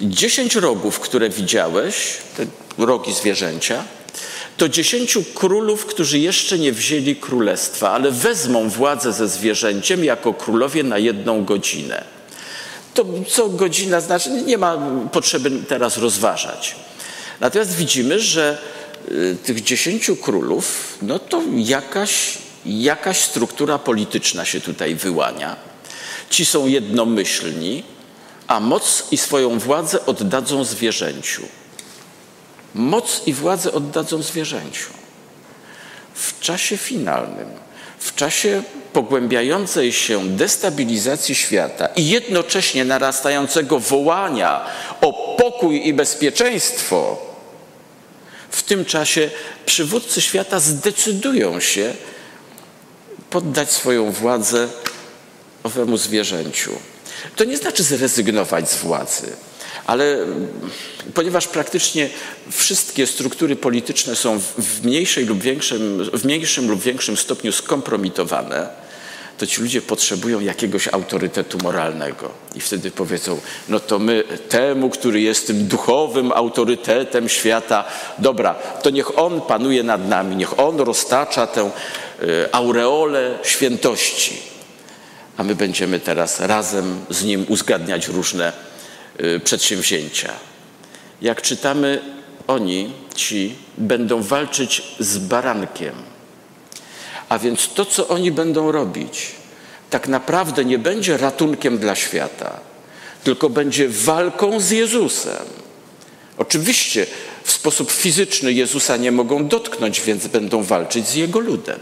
Dziesięć rogów, które widziałeś, te rogi zwierzęcia, to dziesięciu królów, którzy jeszcze nie wzięli królestwa, ale wezmą władzę ze zwierzęciem jako królowie na jedną godzinę. To co godzina znaczy, nie ma potrzeby teraz rozważać. Natomiast widzimy, że y, tych dziesięciu królów, no to jakaś, jakaś struktura polityczna się tutaj wyłania. Ci są jednomyślni, a moc i swoją władzę oddadzą zwierzęciu. Moc i władzę oddadzą zwierzęciu. W czasie finalnym, w czasie pogłębiającej się destabilizacji świata i jednocześnie narastającego wołania o pokój i bezpieczeństwo, w tym czasie przywódcy świata zdecydują się poddać swoją władzę owemu zwierzęciu. To nie znaczy zrezygnować z władzy, ale ponieważ praktycznie wszystkie struktury polityczne są w, mniejszej lub większym, w mniejszym lub większym stopniu skompromitowane, to ci ludzie potrzebują jakiegoś autorytetu moralnego. I wtedy powiedzą, no to my temu, który jest tym duchowym autorytetem świata, dobra, to niech on panuje nad nami, niech on roztacza tę e, aureolę świętości a my będziemy teraz razem z nim uzgadniać różne y, przedsięwzięcia. Jak czytamy, oni, ci, będą walczyć z barankiem. A więc to, co oni będą robić, tak naprawdę nie będzie ratunkiem dla świata, tylko będzie walką z Jezusem. Oczywiście w sposób fizyczny Jezusa nie mogą dotknąć, więc będą walczyć z Jego ludem.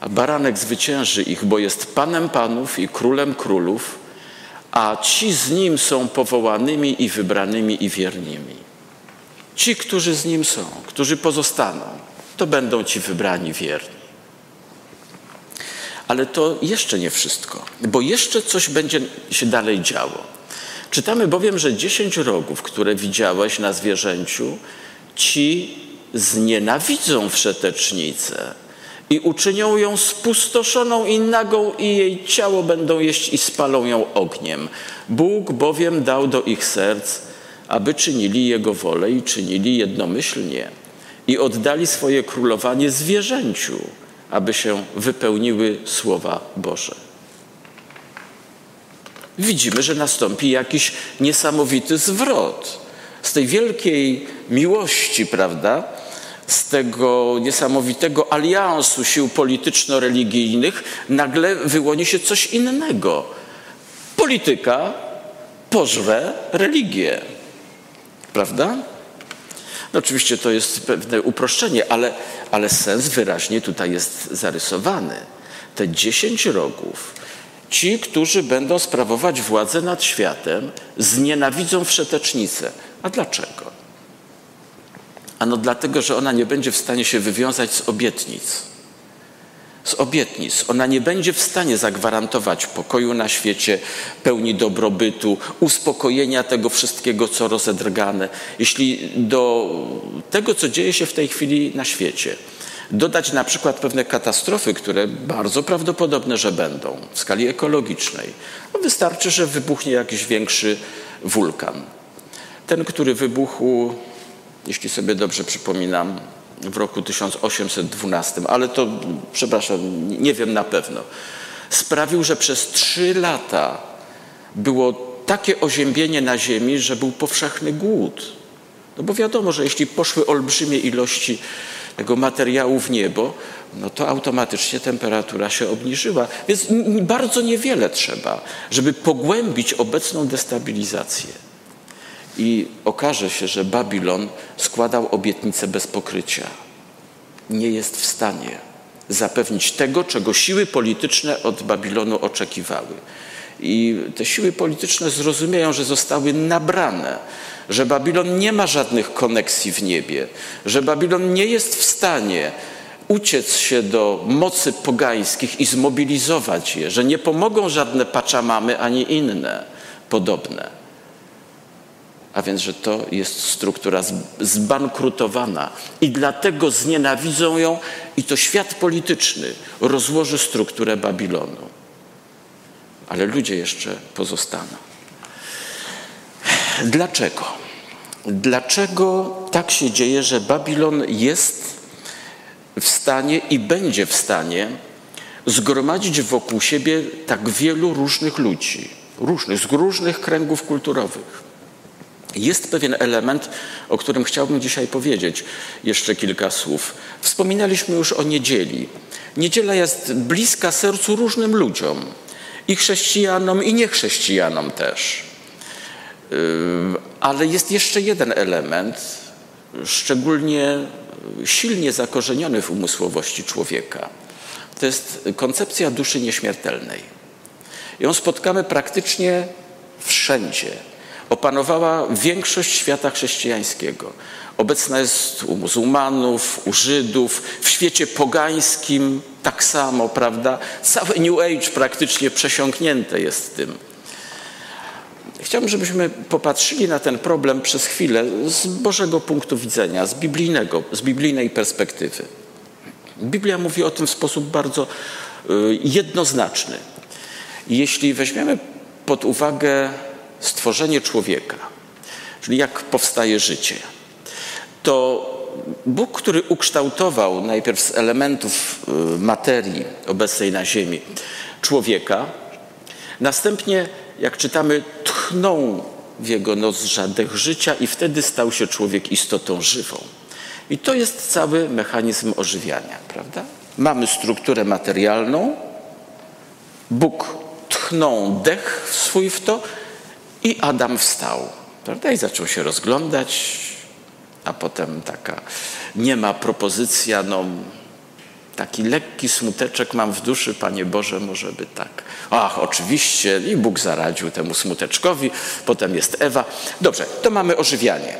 A baranek zwycięży ich, bo jest Panem Panów i Królem Królów, a ci z Nim są powołanymi i wybranymi i wiernymi. Ci, którzy z Nim są, którzy pozostaną, to będą ci wybrani wierni. Ale to jeszcze nie wszystko, bo jeszcze coś będzie się dalej działo. Czytamy bowiem, że dziesięć rogów, które widziałeś na zwierzęciu, ci znienawidzą wszetecznicę i uczynią ją spustoszoną i nagą i jej ciało będą jeść i spalą ją ogniem. Bóg bowiem dał do ich serc, aby czynili Jego wolę i czynili jednomyślnie i oddali swoje królowanie zwierzęciu, aby się wypełniły słowa Boże. Widzimy, że nastąpi jakiś niesamowity zwrot z tej wielkiej miłości, prawda? Z tego niesamowitego aliansu sił polityczno-religijnych nagle wyłoni się coś innego. Polityka pożre religię. Prawda? No oczywiście to jest pewne uproszczenie, ale, ale sens wyraźnie tutaj jest zarysowany. Te dziesięć rogów, ci, którzy będą sprawować władzę nad światem, znienawidzą wszetecznicę. A dlaczego? Ano dlatego, że ona nie będzie w stanie się wywiązać z obietnic. Z obietnic. Ona nie będzie w stanie zagwarantować pokoju na świecie, pełni dobrobytu, uspokojenia tego wszystkiego, co rozedrgane. Jeśli do tego, co dzieje się w tej chwili na świecie, dodać na przykład pewne katastrofy, które bardzo prawdopodobne, że będą w skali ekologicznej, no wystarczy, że wybuchnie jakiś większy wulkan. Ten, który wybuchł jeśli sobie dobrze przypominam, w roku 1812, ale to, przepraszam, nie wiem na pewno, sprawił, że przez trzy lata było takie oziębienie na ziemi, że był powszechny głód. No bo wiadomo, że jeśli poszły olbrzymie ilości tego materiału w niebo, no to automatycznie temperatura się obniżyła. Więc bardzo niewiele trzeba, żeby pogłębić obecną destabilizację i okaże się, że Babilon składał obietnice bez pokrycia. Nie jest w stanie zapewnić tego, czego siły polityczne od Babilonu oczekiwały. I te siły polityczne zrozumieją, że zostały nabrane, że Babilon nie ma żadnych koneksji w niebie, że Babilon nie jest w stanie uciec się do mocy pogańskich i zmobilizować je, że nie pomogą żadne paczamamy ani inne podobne a więc, że to jest struktura zbankrutowana i dlatego znienawidzą ją i to świat polityczny rozłoży strukturę Babilonu. Ale ludzie jeszcze pozostaną. Dlaczego? Dlaczego tak się dzieje, że Babilon jest w stanie i będzie w stanie zgromadzić wokół siebie tak wielu różnych ludzi, różnych, z różnych kręgów kulturowych? Jest pewien element, o którym chciałbym dzisiaj powiedzieć jeszcze kilka słów. Wspominaliśmy już o niedzieli. Niedziela jest bliska sercu różnym ludziom, i chrześcijanom, i niechrześcijanom też. Yy, ale jest jeszcze jeden element, szczególnie silnie zakorzeniony w umysłowości człowieka. To jest koncepcja duszy nieśmiertelnej. Ją spotkamy praktycznie wszędzie opanowała większość świata chrześcijańskiego. Obecna jest u muzułmanów, u Żydów, w świecie pogańskim tak samo, prawda? Całe New Age praktycznie przesiąknięte jest tym. Chciałbym, żebyśmy popatrzyli na ten problem przez chwilę z Bożego punktu widzenia, z biblijnego, z biblijnej perspektywy. Biblia mówi o tym w sposób bardzo y, jednoznaczny. Jeśli weźmiemy pod uwagę stworzenie człowieka, czyli jak powstaje życie, to Bóg, który ukształtował najpierw z elementów y, materii obecnej na Ziemi człowieka, następnie, jak czytamy, tchnął w jego nozdrza dech życia i wtedy stał się człowiek istotą żywą. I to jest cały mechanizm ożywiania, prawda? Mamy strukturę materialną, Bóg tchnął dech swój w to I Adam wstał, prawda? I zaczął się rozglądać, a potem taka nie ma propozycja, no taki lekki smuteczek mam w duszy, Panie Boże, może by tak. Ach, oczywiście, i Bóg zaradził temu smuteczkowi, potem jest Ewa. Dobrze, to mamy ożywianie.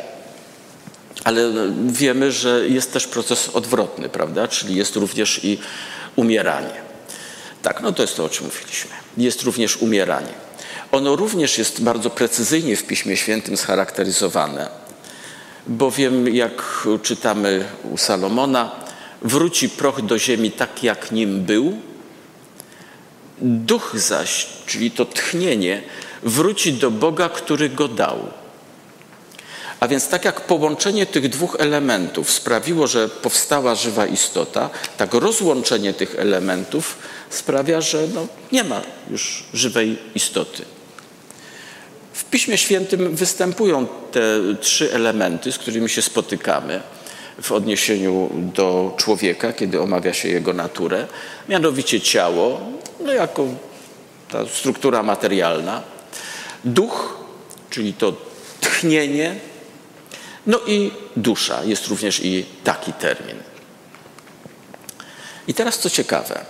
Ale wiemy, że jest też proces odwrotny, prawda? Czyli jest również i umieranie. Tak, no to jest to, o czym mówiliśmy. Jest również umieranie. Ono również jest bardzo precyzyjnie w Piśmie Świętym scharakteryzowane, bowiem jak czytamy u Salomona, wróci proch do ziemi tak, jak nim był, duch zaś, czyli to tchnienie, wróci do Boga, który go dał. A więc tak jak połączenie tych dwóch elementów sprawiło, że powstała żywa istota, tak rozłączenie tych elementów sprawia, że no, nie ma już żywej istoty. W Piśmie Świętym występują te trzy elementy, z którymi się spotykamy w odniesieniu do człowieka, kiedy omawia się jego naturę, mianowicie ciało, no jako ta struktura materialna, duch, czyli to tchnienie, no i dusza, jest również i taki termin. I teraz co ciekawe,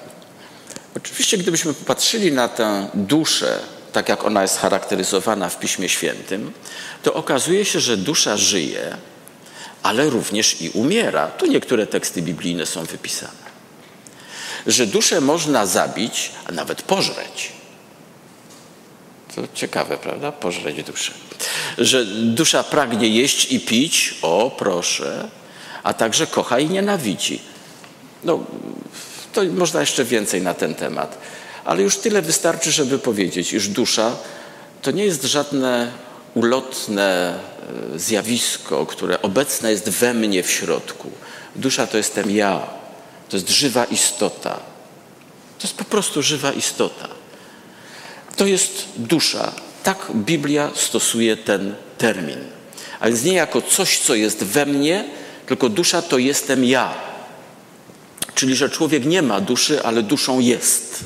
oczywiście gdybyśmy popatrzyli na tę duszę, tak jak ona jest charakteryzowana w Piśmie Świętym, to okazuje się, że dusza żyje, ale również i umiera. Tu niektóre teksty biblijne są wypisane. Że duszę można zabić, a nawet pożreć. To ciekawe, prawda? Pożreć duszę. Że dusza pragnie jeść i pić, o proszę, a także kocha i nienawidzi. No, to można jeszcze więcej na ten temat. Ale już tyle wystarczy, żeby powiedzieć, iż dusza to nie jest żadne ulotne e, zjawisko, które obecne jest we mnie w środku. Dusza to jestem ja. To jest żywa istota. To jest po prostu żywa istota. To jest dusza. Tak Biblia stosuje ten termin. A więc nie jako coś, co jest we mnie, tylko dusza to jestem ja. Czyli, że człowiek nie ma duszy, ale duszą jest.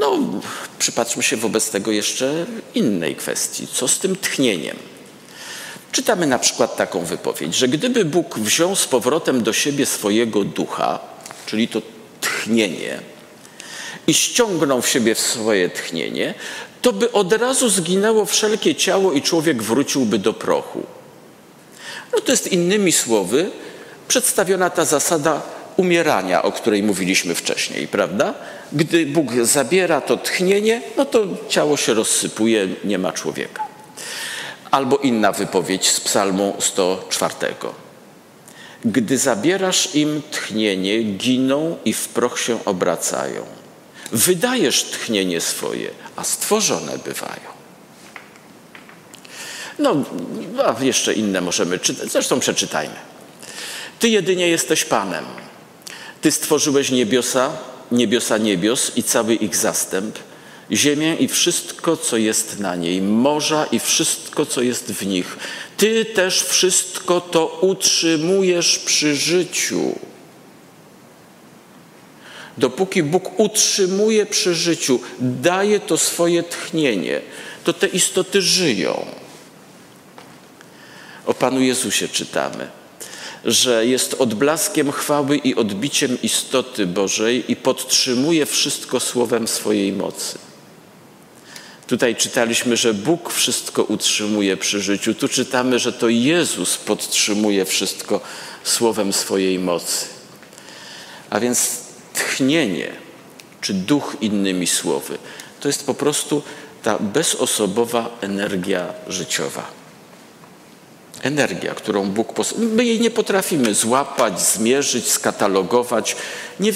No, przypatrzmy się wobec tego jeszcze innej kwestii. Co z tym tchnieniem? Czytamy na przykład taką wypowiedź, że gdyby Bóg wziął z powrotem do siebie swojego ducha, czyli to tchnienie, i ściągnął w siebie swoje tchnienie, to by od razu zginęło wszelkie ciało i człowiek wróciłby do prochu. No to jest innymi słowy przedstawiona ta zasada umierania, o której mówiliśmy wcześniej, prawda? Gdy Bóg zabiera to tchnienie, no to ciało się rozsypuje, nie ma człowieka. Albo inna wypowiedź z Psalmu 104. Gdy zabierasz im tchnienie, giną i w proch się obracają. Wydajesz tchnienie swoje, a stworzone bywają. No, a jeszcze inne możemy czytać, zresztą przeczytajmy. Ty jedynie jesteś Panem. Ty stworzyłeś niebiosa, niebiosa niebios i cały ich zastęp, ziemię i wszystko, co jest na niej, morza i wszystko, co jest w nich. Ty też wszystko to utrzymujesz przy życiu. Dopóki Bóg utrzymuje przy życiu, daje to swoje tchnienie, to te istoty żyją. O Panu Jezusie czytamy że jest odblaskiem chwały i odbiciem istoty Bożej i podtrzymuje wszystko słowem swojej mocy. Tutaj czytaliśmy, że Bóg wszystko utrzymuje przy życiu. Tu czytamy, że to Jezus podtrzymuje wszystko słowem swojej mocy. A więc tchnienie, czy duch innymi słowy, to jest po prostu ta bezosobowa energia życiowa energia, którą Bóg posłał. My jej nie potrafimy złapać, zmierzyć, skatalogować. Nie,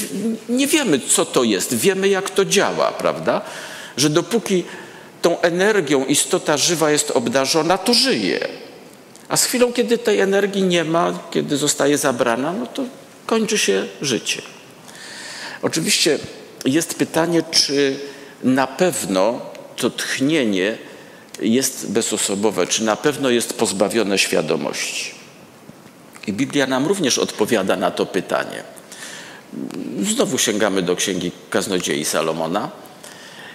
nie wiemy, co to jest. Wiemy, jak to działa, prawda? Że dopóki tą energią istota żywa jest obdarzona, to żyje. A z chwilą, kiedy tej energii nie ma, kiedy zostaje zabrana, no to kończy się życie. Oczywiście jest pytanie, czy na pewno to tchnienie jest bezosobowe, czy na pewno jest pozbawione świadomości? I Biblia nam również odpowiada na to pytanie. Znowu sięgamy do księgi kaznodziei Salomona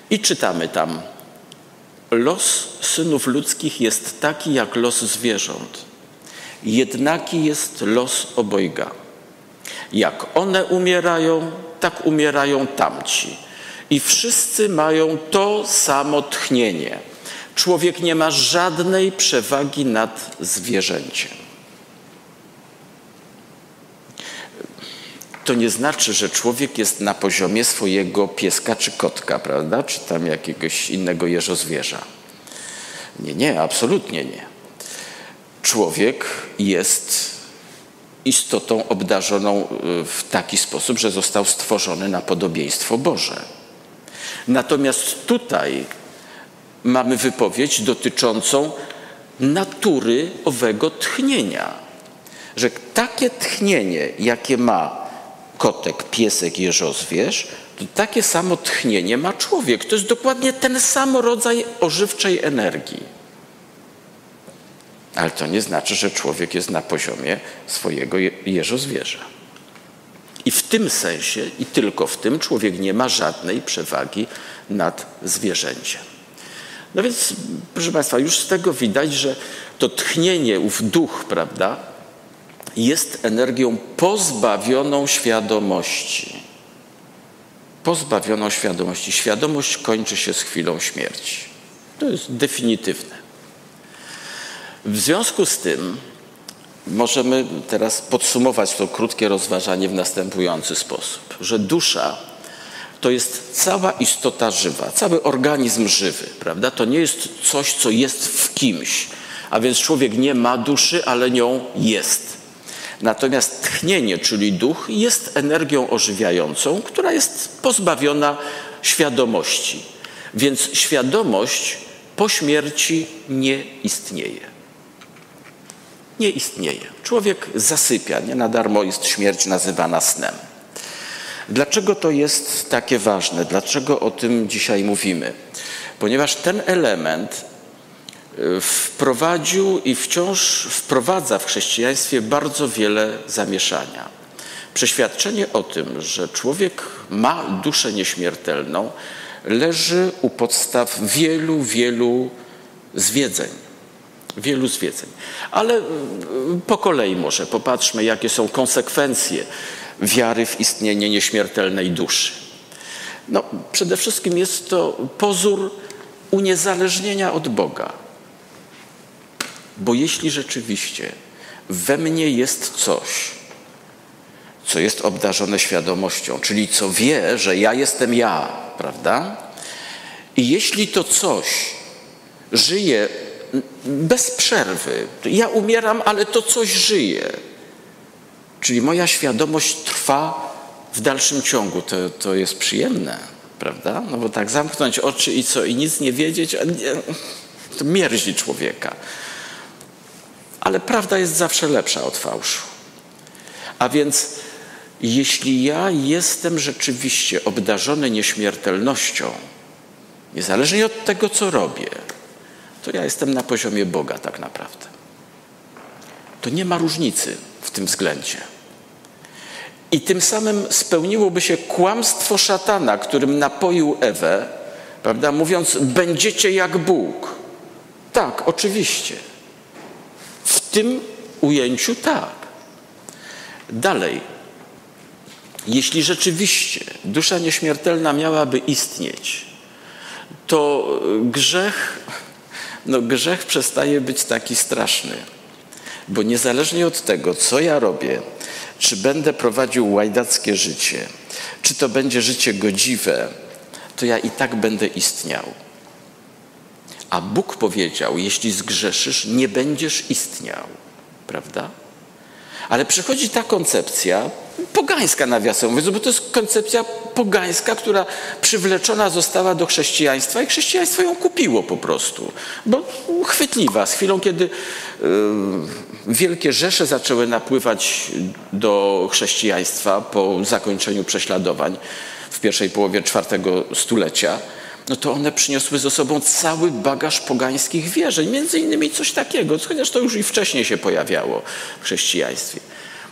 i czytamy tam los synów ludzkich jest taki jak los zwierząt. Jednaki jest los obojga. Jak one umierają, tak umierają tamci. I wszyscy mają to samo tchnienie. Człowiek nie ma żadnej przewagi nad zwierzęciem. To nie znaczy, że człowiek jest na poziomie swojego pieska czy kotka, prawda? Czy tam jakiegoś innego jeżozwierza. Nie, nie, absolutnie nie. Człowiek jest istotą obdarzoną y, w taki sposób, że został stworzony na podobieństwo Boże. Natomiast tutaj mamy wypowiedź dotyczącą natury owego tchnienia. Że takie tchnienie, jakie ma kotek, piesek, jeżozwierz, to takie samo tchnienie ma człowiek. To jest dokładnie ten sam rodzaj ożywczej energii. Ale to nie znaczy, że człowiek jest na poziomie swojego jeżozwierza. I w tym sensie, i tylko w tym, człowiek nie ma żadnej przewagi nad zwierzęciem. No więc, proszę Państwa, już z tego widać, że to tchnienie, ów duch, prawda, jest energią pozbawioną świadomości. Pozbawioną świadomości. Świadomość kończy się z chwilą śmierci. To jest definitywne. W związku z tym możemy teraz podsumować to krótkie rozważanie w następujący sposób, że dusza to jest cała istota żywa, cały organizm żywy, prawda? To nie jest coś, co jest w kimś, a więc człowiek nie ma duszy, ale nią jest. Natomiast tchnienie, czyli duch, jest energią ożywiającą, która jest pozbawiona świadomości. Więc świadomość po śmierci nie istnieje nie istnieje. Człowiek zasypia, nie na darmo jest śmierć nazywana snem. Dlaczego to jest takie ważne? Dlaczego o tym dzisiaj mówimy? Ponieważ ten element y, wprowadził i wciąż wprowadza w chrześcijaństwie bardzo wiele zamieszania. Przeświadczenie o tym, że człowiek ma duszę nieśmiertelną, leży u podstaw wielu, wielu zwiedzeń wielu zwiedzeń. Ale mm, po kolei może popatrzmy, jakie są konsekwencje wiary w istnienie nieśmiertelnej duszy. No, przede wszystkim jest to pozór uniezależnienia od Boga. Bo jeśli rzeczywiście we mnie jest coś, co jest obdarzone świadomością, czyli co wie, że ja jestem ja, prawda? I jeśli to coś żyje bez przerwy. Ja umieram, ale to coś żyje. Czyli moja świadomość trwa w dalszym ciągu. To, to jest przyjemne, prawda? No bo tak zamknąć oczy i co, i nic nie wiedzieć, to mierzi człowieka. Ale prawda jest zawsze lepsza od fałszu. A więc jeśli ja jestem rzeczywiście obdarzony nieśmiertelnością, niezależnie od tego, co robię, to ja jestem na poziomie Boga tak naprawdę. To nie ma różnicy w tym względzie. I tym samym spełniłoby się kłamstwo szatana, którym napoił Ewę, prawda, mówiąc: Będziecie jak Bóg. Tak, oczywiście. W tym ujęciu tak. Dalej, jeśli rzeczywiście dusza nieśmiertelna miałaby istnieć, to grzech no grzech przestaje być taki straszny. Bo niezależnie od tego, co ja robię, czy będę prowadził łajdackie życie, czy to będzie życie godziwe, to ja i tak będę istniał. A Bóg powiedział: Jeśli zgrzeszysz, nie będziesz istniał. Prawda? Ale przychodzi ta koncepcja, pogańska nawiasem mówiąc, bo to jest koncepcja pogańska, która przywleczona została do chrześcijaństwa i chrześcijaństwo ją kupiło po prostu. Bo chwytliwa. Z chwilą, kiedy y, wielkie rzesze zaczęły napływać do chrześcijaństwa po zakończeniu prześladowań w pierwszej połowie czwartego stulecia, no to one przyniosły ze sobą cały bagaż pogańskich wierzeń, między innymi coś takiego, chociaż to już i wcześniej się pojawiało w chrześcijaństwie.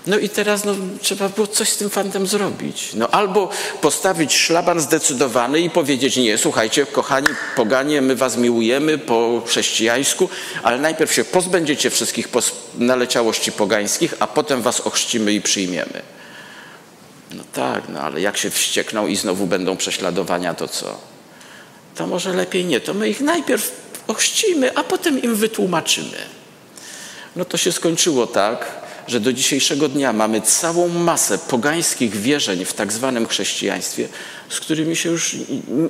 No i teraz no, trzeba było coś z tym fantem zrobić. No, albo postawić szlaban zdecydowany i powiedzieć nie, słuchajcie, kochani poganie, my was miłujemy po chrześcijańsku, ale najpierw się pozbędziecie wszystkich naleciałości pogańskich, a potem was ochrzcimy i przyjmiemy. No tak, no ale jak się wściekną i znowu będą prześladowania, to co? To może lepiej nie, to my ich najpierw ochrzcimy, a potem im wytłumaczymy. No to się skończyło tak, że do dzisiejszego dnia mamy całą masę pogańskich wierzeń w tak zwanym chrześcijaństwie, z którymi się już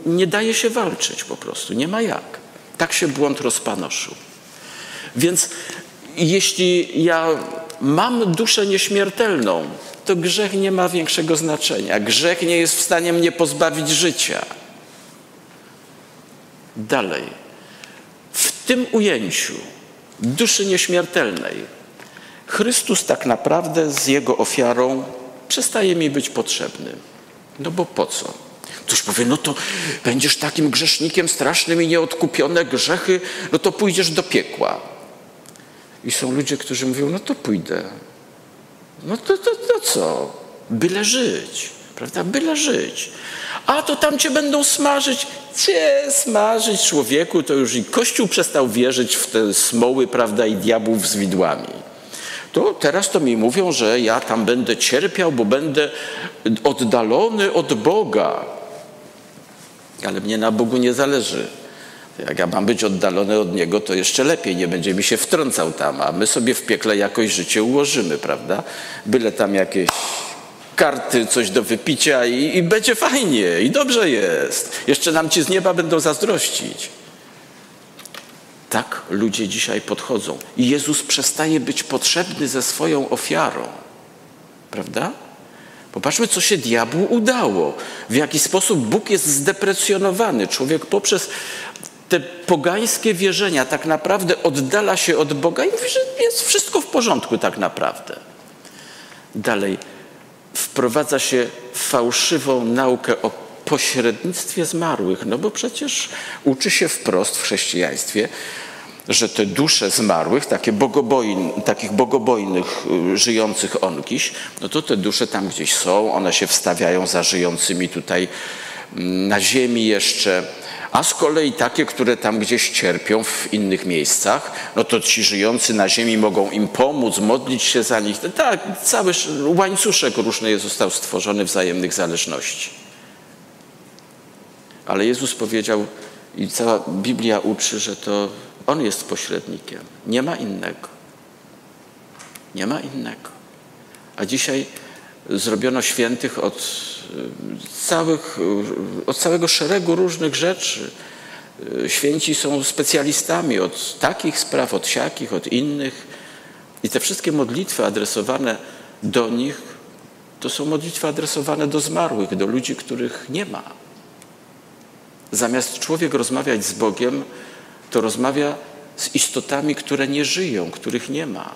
nie daje się walczyć po prostu, nie ma jak. Tak się błąd rozpanoszył. Więc jeśli ja mam duszę nieśmiertelną, to grzech nie ma większego znaczenia. Grzech nie jest w stanie mnie pozbawić życia. Dalej. W tym ujęciu duszy nieśmiertelnej Chrystus tak naprawdę z Jego ofiarą przestaje mi być potrzebny. No bo po co? Ktoś powie, no to będziesz takim grzesznikiem strasznym i nieodkupione grzechy, no to pójdziesz do piekła. I są ludzie, którzy mówią, no to pójdę. No to, to, to co? Byle żyć, prawda? Byle żyć. A to tam cię będą smażyć. Cię smażyć człowieku, to już i Kościół przestał wierzyć w te smoły, prawda, i diabłów z widłami to teraz to mi mówią, że ja tam będę cierpiał, bo będę oddalony od Boga. Ale mnie na Bogu nie zależy. Jak ja mam być oddalony od Niego, to jeszcze lepiej, nie będzie mi się wtrącał tam, a my sobie w piekle jakoś życie ułożymy, prawda? Byle tam jakieś karty, coś do wypicia i, i będzie fajnie, i dobrze jest. Jeszcze nam ci z nieba będą zazdrościć. Tak ludzie dzisiaj podchodzą. I Jezus przestaje być potrzebny ze swoją ofiarą. Prawda? Popatrzmy, co się diabłu udało. W jaki sposób Bóg jest zdeprecjonowany. Człowiek poprzez te pogańskie wierzenia tak naprawdę oddala się od Boga i mówi, że jest wszystko w porządku tak naprawdę. Dalej, wprowadza się fałszywą naukę o pośrednictwie zmarłych, no bo przecież uczy się wprost w chrześcijaństwie, że te dusze zmarłych, takie bogobojn, takich bogobojnych y, żyjących onkiś, no to te dusze tam gdzieś są, one się wstawiają za żyjącymi tutaj mm, na ziemi jeszcze, a z kolei takie, które tam gdzieś cierpią w innych miejscach, no to ci żyjący na ziemi mogą im pomóc, modlić się za nich. Tak, cały łańcuszek różny został stworzony wzajemnych zależności. Ale Jezus powiedział, i cała Biblia uczy, że to On jest pośrednikiem. Nie ma innego. Nie ma innego. A dzisiaj zrobiono świętych od, y, całych, y, od całego szeregu różnych rzeczy. Y, święci są specjalistami od takich spraw, od siakich, od innych. I te wszystkie modlitwy adresowane do nich to są modlitwy adresowane do zmarłych, do ludzi, których nie ma. Zamiast człowiek rozmawiać z Bogiem, to rozmawia z istotami, które nie żyją, których nie ma.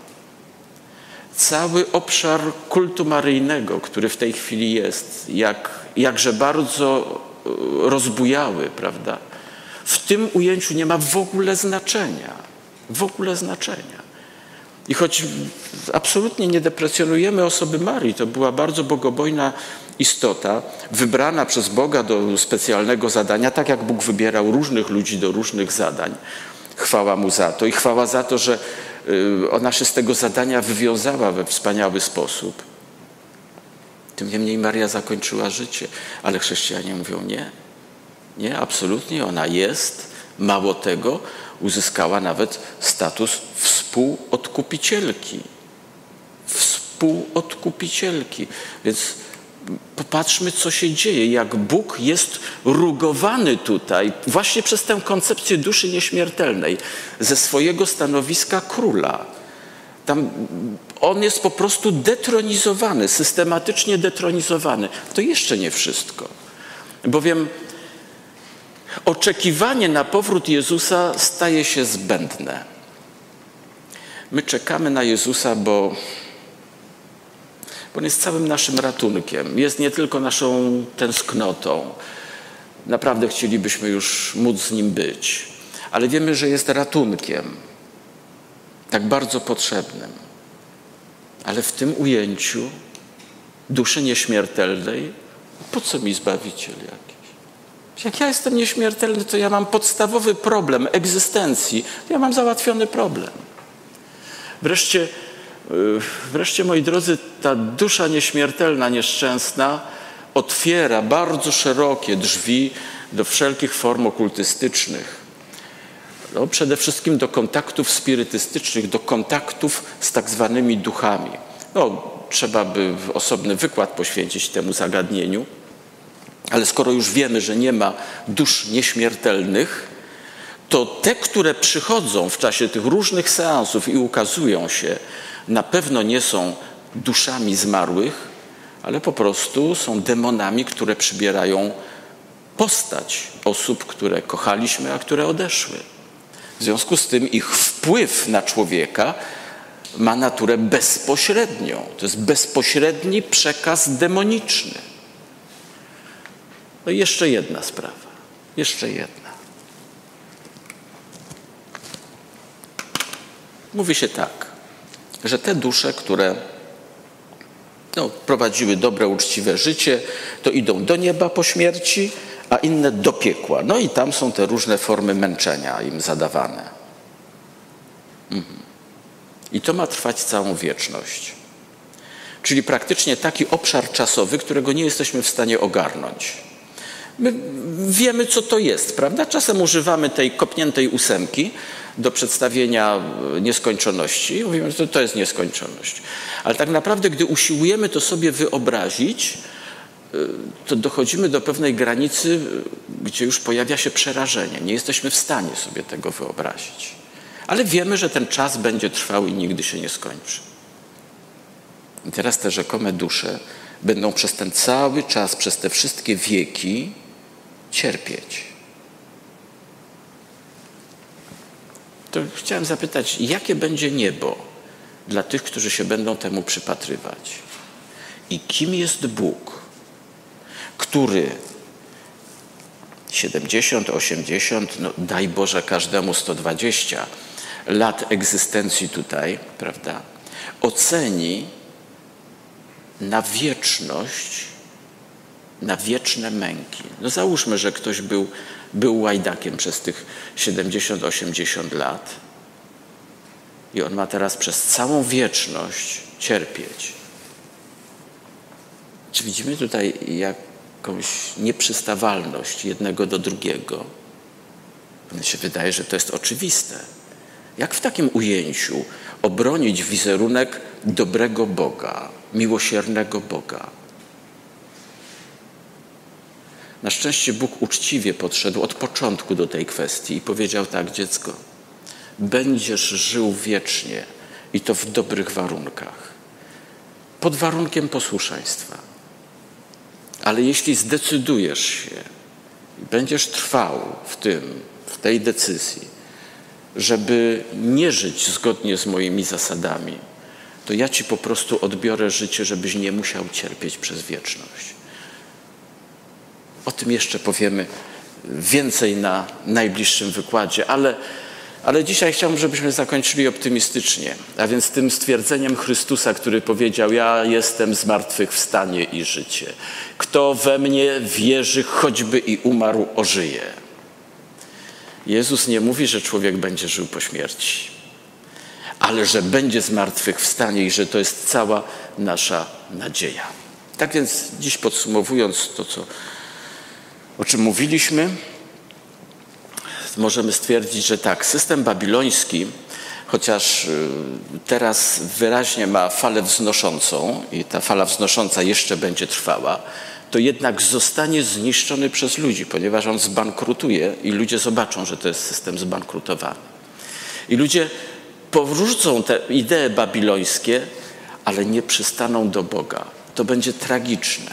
Cały obszar kultu maryjnego, który w tej chwili jest, jak, jakże bardzo e, rozbujały, prawda? W tym ujęciu nie ma w ogóle znaczenia. W ogóle znaczenia. I choć absolutnie nie deprecjonujemy osoby Marii, to była bardzo bogobojna istota, wybrana przez Boga do specjalnego zadania, tak jak Bóg wybierał różnych ludzi do różnych zadań. Chwała Mu za to i chwała za to, że y, ona się z tego zadania wywiązała we wspaniały sposób. Tym niemniej Maria zakończyła życie, ale chrześcijanie mówią nie. Nie, absolutnie ona jest. Mało tego, uzyskała nawet status współodkupicielki. Współodkupicielki. Więc popatrzmy, co się dzieje, jak Bóg jest rugowany tutaj właśnie przez tę koncepcję duszy nieśmiertelnej ze swojego stanowiska króla. Tam on jest po prostu detronizowany, systematycznie detronizowany. To jeszcze nie wszystko. Bowiem oczekiwanie na powrót Jezusa staje się zbędne. My czekamy na Jezusa, bo On jest całym naszym ratunkiem. Jest nie tylko naszą tęsknotą. Naprawdę chcielibyśmy już móc z Nim być. Ale wiemy, że jest ratunkiem. Tak bardzo potrzebnym. Ale w tym ujęciu duszy nieśmiertelnej, po co mi Zbawiciel jakiś? Jak ja jestem nieśmiertelny, to ja mam podstawowy problem egzystencji. Ja mam załatwiony problem. Wreszcie, wreszcie, moi drodzy, ta dusza nieśmiertelna, nieszczęsna otwiera bardzo szerokie drzwi do wszelkich form okultystycznych. No, przede wszystkim do kontaktów spirytystycznych, do kontaktów z tak zwanymi duchami. No, trzeba by osobny wykład poświęcić temu zagadnieniu, ale skoro już wiemy, że nie ma dusz nieśmiertelnych, to te, które przychodzą w czasie tych różnych seansów i ukazują się, na pewno nie są duszami zmarłych, ale po prostu są demonami, które przybierają postać osób, które kochaliśmy, a które odeszły. W związku z tym ich wpływ na człowieka ma naturę bezpośrednią. To jest bezpośredni przekaz demoniczny. No i jeszcze jedna sprawa. Jeszcze jedna. Mówi się tak, że te dusze, które no, prowadziły dobre, uczciwe życie, to idą do nieba po śmierci, a inne do piekła. No i tam są te różne formy męczenia im zadawane. Mhm. I to ma trwać całą wieczność. Czyli praktycznie taki obszar czasowy, którego nie jesteśmy w stanie ogarnąć. My wiemy, co to jest, prawda? Czasem używamy tej kopniętej ósemki do przedstawienia nieskończoności. Mówimy, że to jest nieskończoność. Ale tak naprawdę, gdy usiłujemy to sobie wyobrazić, to dochodzimy do pewnej granicy, gdzie już pojawia się przerażenie. Nie jesteśmy w stanie sobie tego wyobrazić. Ale wiemy, że ten czas będzie trwał i nigdy się nie skończy. I teraz te rzekome dusze będą przez ten cały czas, przez te wszystkie wieki cierpieć. To chciałem zapytać, jakie będzie niebo dla tych, którzy się będą temu przypatrywać? I kim jest Bóg? który 70, 80, no daj Boże każdemu 120 lat egzystencji tutaj, prawda, oceni na wieczność, na wieczne męki. No załóżmy, że ktoś był, był łajdakiem przez tych 70-80 lat i on ma teraz przez całą wieczność cierpieć. Czy widzimy tutaj, jak jakąś nieprzystawalność jednego do drugiego. Mnie się wydaje, że to jest oczywiste. Jak w takim ujęciu obronić wizerunek dobrego Boga, miłosiernego Boga? Na szczęście Bóg uczciwie podszedł od początku do tej kwestii i powiedział tak, dziecko, będziesz żył wiecznie i to w dobrych warunkach, pod warunkiem posłuszeństwa. Ale jeśli zdecydujesz się i będziesz trwał w tym, w tej decyzji, żeby nie żyć zgodnie z moimi zasadami, to ja ci po prostu odbiorę życie, żebyś nie musiał cierpieć przez wieczność. O tym jeszcze powiemy więcej na najbliższym wykładzie, ale ale dzisiaj chciałbym, żebyśmy zakończyli optymistycznie, a więc tym stwierdzeniem Chrystusa, który powiedział: Ja jestem z martwych w stanie i życie. Kto we mnie wierzy, choćby i umarł, ożyje. Jezus nie mówi, że człowiek będzie żył po śmierci, ale że będzie z martwych w stanie i że to jest cała nasza nadzieja. Tak więc dziś podsumowując to, co, o czym mówiliśmy, możemy stwierdzić, że tak, system babiloński, chociaż y, teraz wyraźnie ma falę wznoszącą i ta fala wznosząca jeszcze będzie trwała, to jednak zostanie zniszczony przez ludzi, ponieważ on zbankrutuje i ludzie zobaczą, że to jest system zbankrutowany. I ludzie powrócą te idee babilońskie, ale nie przystaną do Boga. To będzie tragiczne.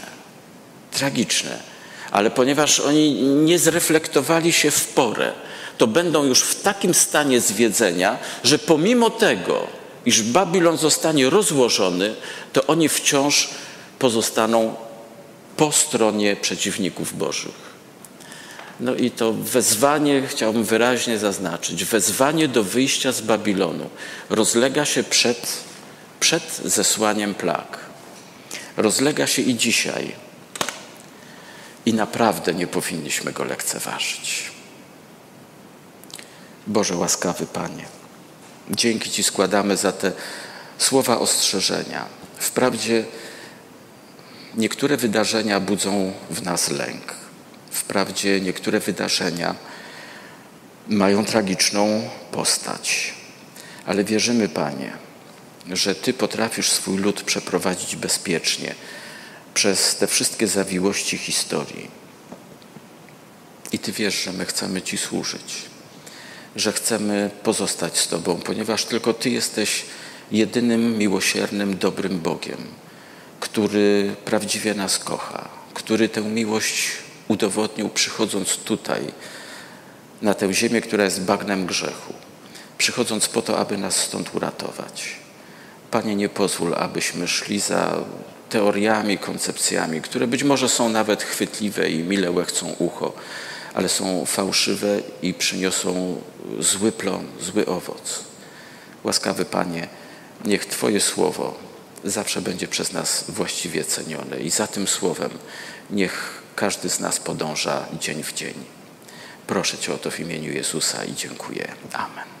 Tragiczne. Ale ponieważ oni nie zreflektowali się w porę, to będą już w takim stanie zwiedzenia, że pomimo tego, iż Babilon zostanie rozłożony, to oni wciąż pozostaną po stronie przeciwników Bożych. No i to wezwanie, chciałbym wyraźnie zaznaczyć, wezwanie do wyjścia z Babilonu rozlega się przed, przed zesłaniem plag rozlega się i dzisiaj. I naprawdę nie powinniśmy go lekceważyć. Boże łaskawy Panie, dzięki Ci składamy za te słowa ostrzeżenia. Wprawdzie niektóre wydarzenia budzą w nas lęk. Wprawdzie niektóre wydarzenia mają tragiczną postać. Ale wierzymy, Panie, że Ty potrafisz swój lud przeprowadzić bezpiecznie przez te wszystkie zawiłości historii. I Ty wiesz, że my chcemy Ci służyć, że chcemy pozostać z Tobą, ponieważ tylko Ty jesteś jedynym miłosiernym, dobrym Bogiem, który prawdziwie nas kocha, który tę miłość udowodnił przychodząc tutaj, na tę ziemię, która jest bagnem grzechu, przychodząc po to, aby nas stąd uratować. Panie, nie pozwól, abyśmy szli za teoriami, koncepcjami, które być może są nawet chwytliwe i mile łechcą ucho, ale są fałszywe i przyniosą zły plon, zły owoc. Łaskawy Panie, niech Twoje słowo zawsze będzie przez nas właściwie cenione i za tym słowem niech każdy z nas podąża dzień w dzień. Proszę Cię o to w imieniu Jezusa i dziękuję. Amen.